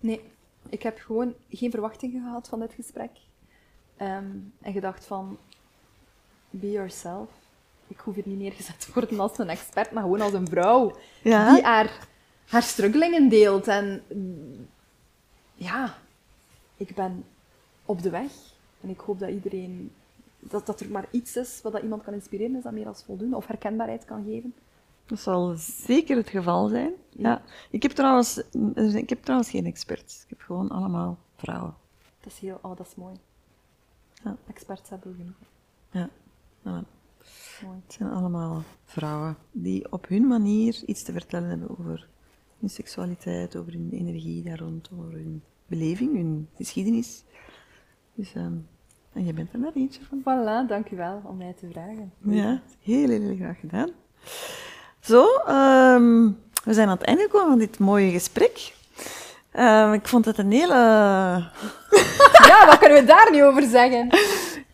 Nee, ik heb gewoon geen verwachtingen gehad van dit gesprek. Ehm, en gedacht van, be yourself. Ik hoef hier niet neergezet te worden als een expert, maar gewoon als een vrouw Ja. die haar, haar struggelingen deelt. En ja, ik ben op de weg. En ik hoop dat iedereen, dat, dat er maar iets is wat dat iemand kan inspireren, is dat meer als voldoende, of herkenbaarheid kan geven. Dat zal zeker het geval zijn. Ja. Ik, heb trouwens, ik heb trouwens geen experts. Ik heb gewoon allemaal vrouwen. Dat is heel, oh, dat is mooi. Ja. Experts hebben we genoeg. Ja. Ja. Mooi. Het zijn allemaal vrouwen die op hun manier iets te vertellen hebben over hun seksualiteit, over hun energie daar rond, over hun beleving, hun geschiedenis. Dus, ehm, en jij bent er net eentje van. Voilà, dank u wel om mij te vragen. Ja, heel, heel, heel graag gedaan. Zo, ehm, we zijn aan het einde gekomen van dit mooie gesprek. Ehm, ik vond het een hele... Ja, wat kunnen we daar nu over zeggen?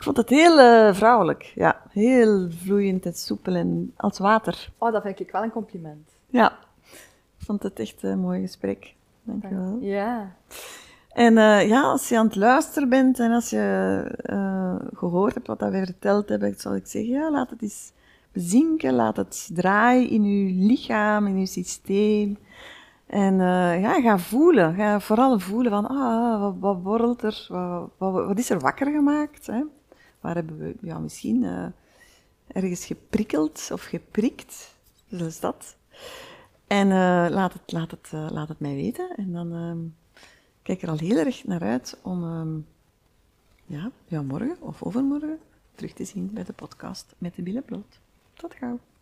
Ik vond het heel eh, vrouwelijk. Ja, heel vloeiend en soepel en als water. Oh, dat vind ik wel een compliment. Ja, ik vond het echt een mooi gesprek. Dank je wel. Ja. En eh, ja, als je aan het luisteren bent en als je eh, gehoord hebt wat dat we verteld hebben, zal ik zeggen, ja, laat het eens bezinken, laat het draaien in je lichaam, in je systeem. En ja, ga voelen, ga vooral voelen van, ah, wat, wat borrelt er, wat, wat, wat is er wakker gemaakt? Hè? Waar hebben we ja, misschien eh, ergens geprikkeld of geprikt? Dus dat. En eh, laat, het, laat, het, eh, laat het mij weten. En dan ehm, kijk ik er al heel erg naar uit om ehm, ja, ja, morgen of overmorgen terug te zien bij de podcast met de billen. Tot gauw.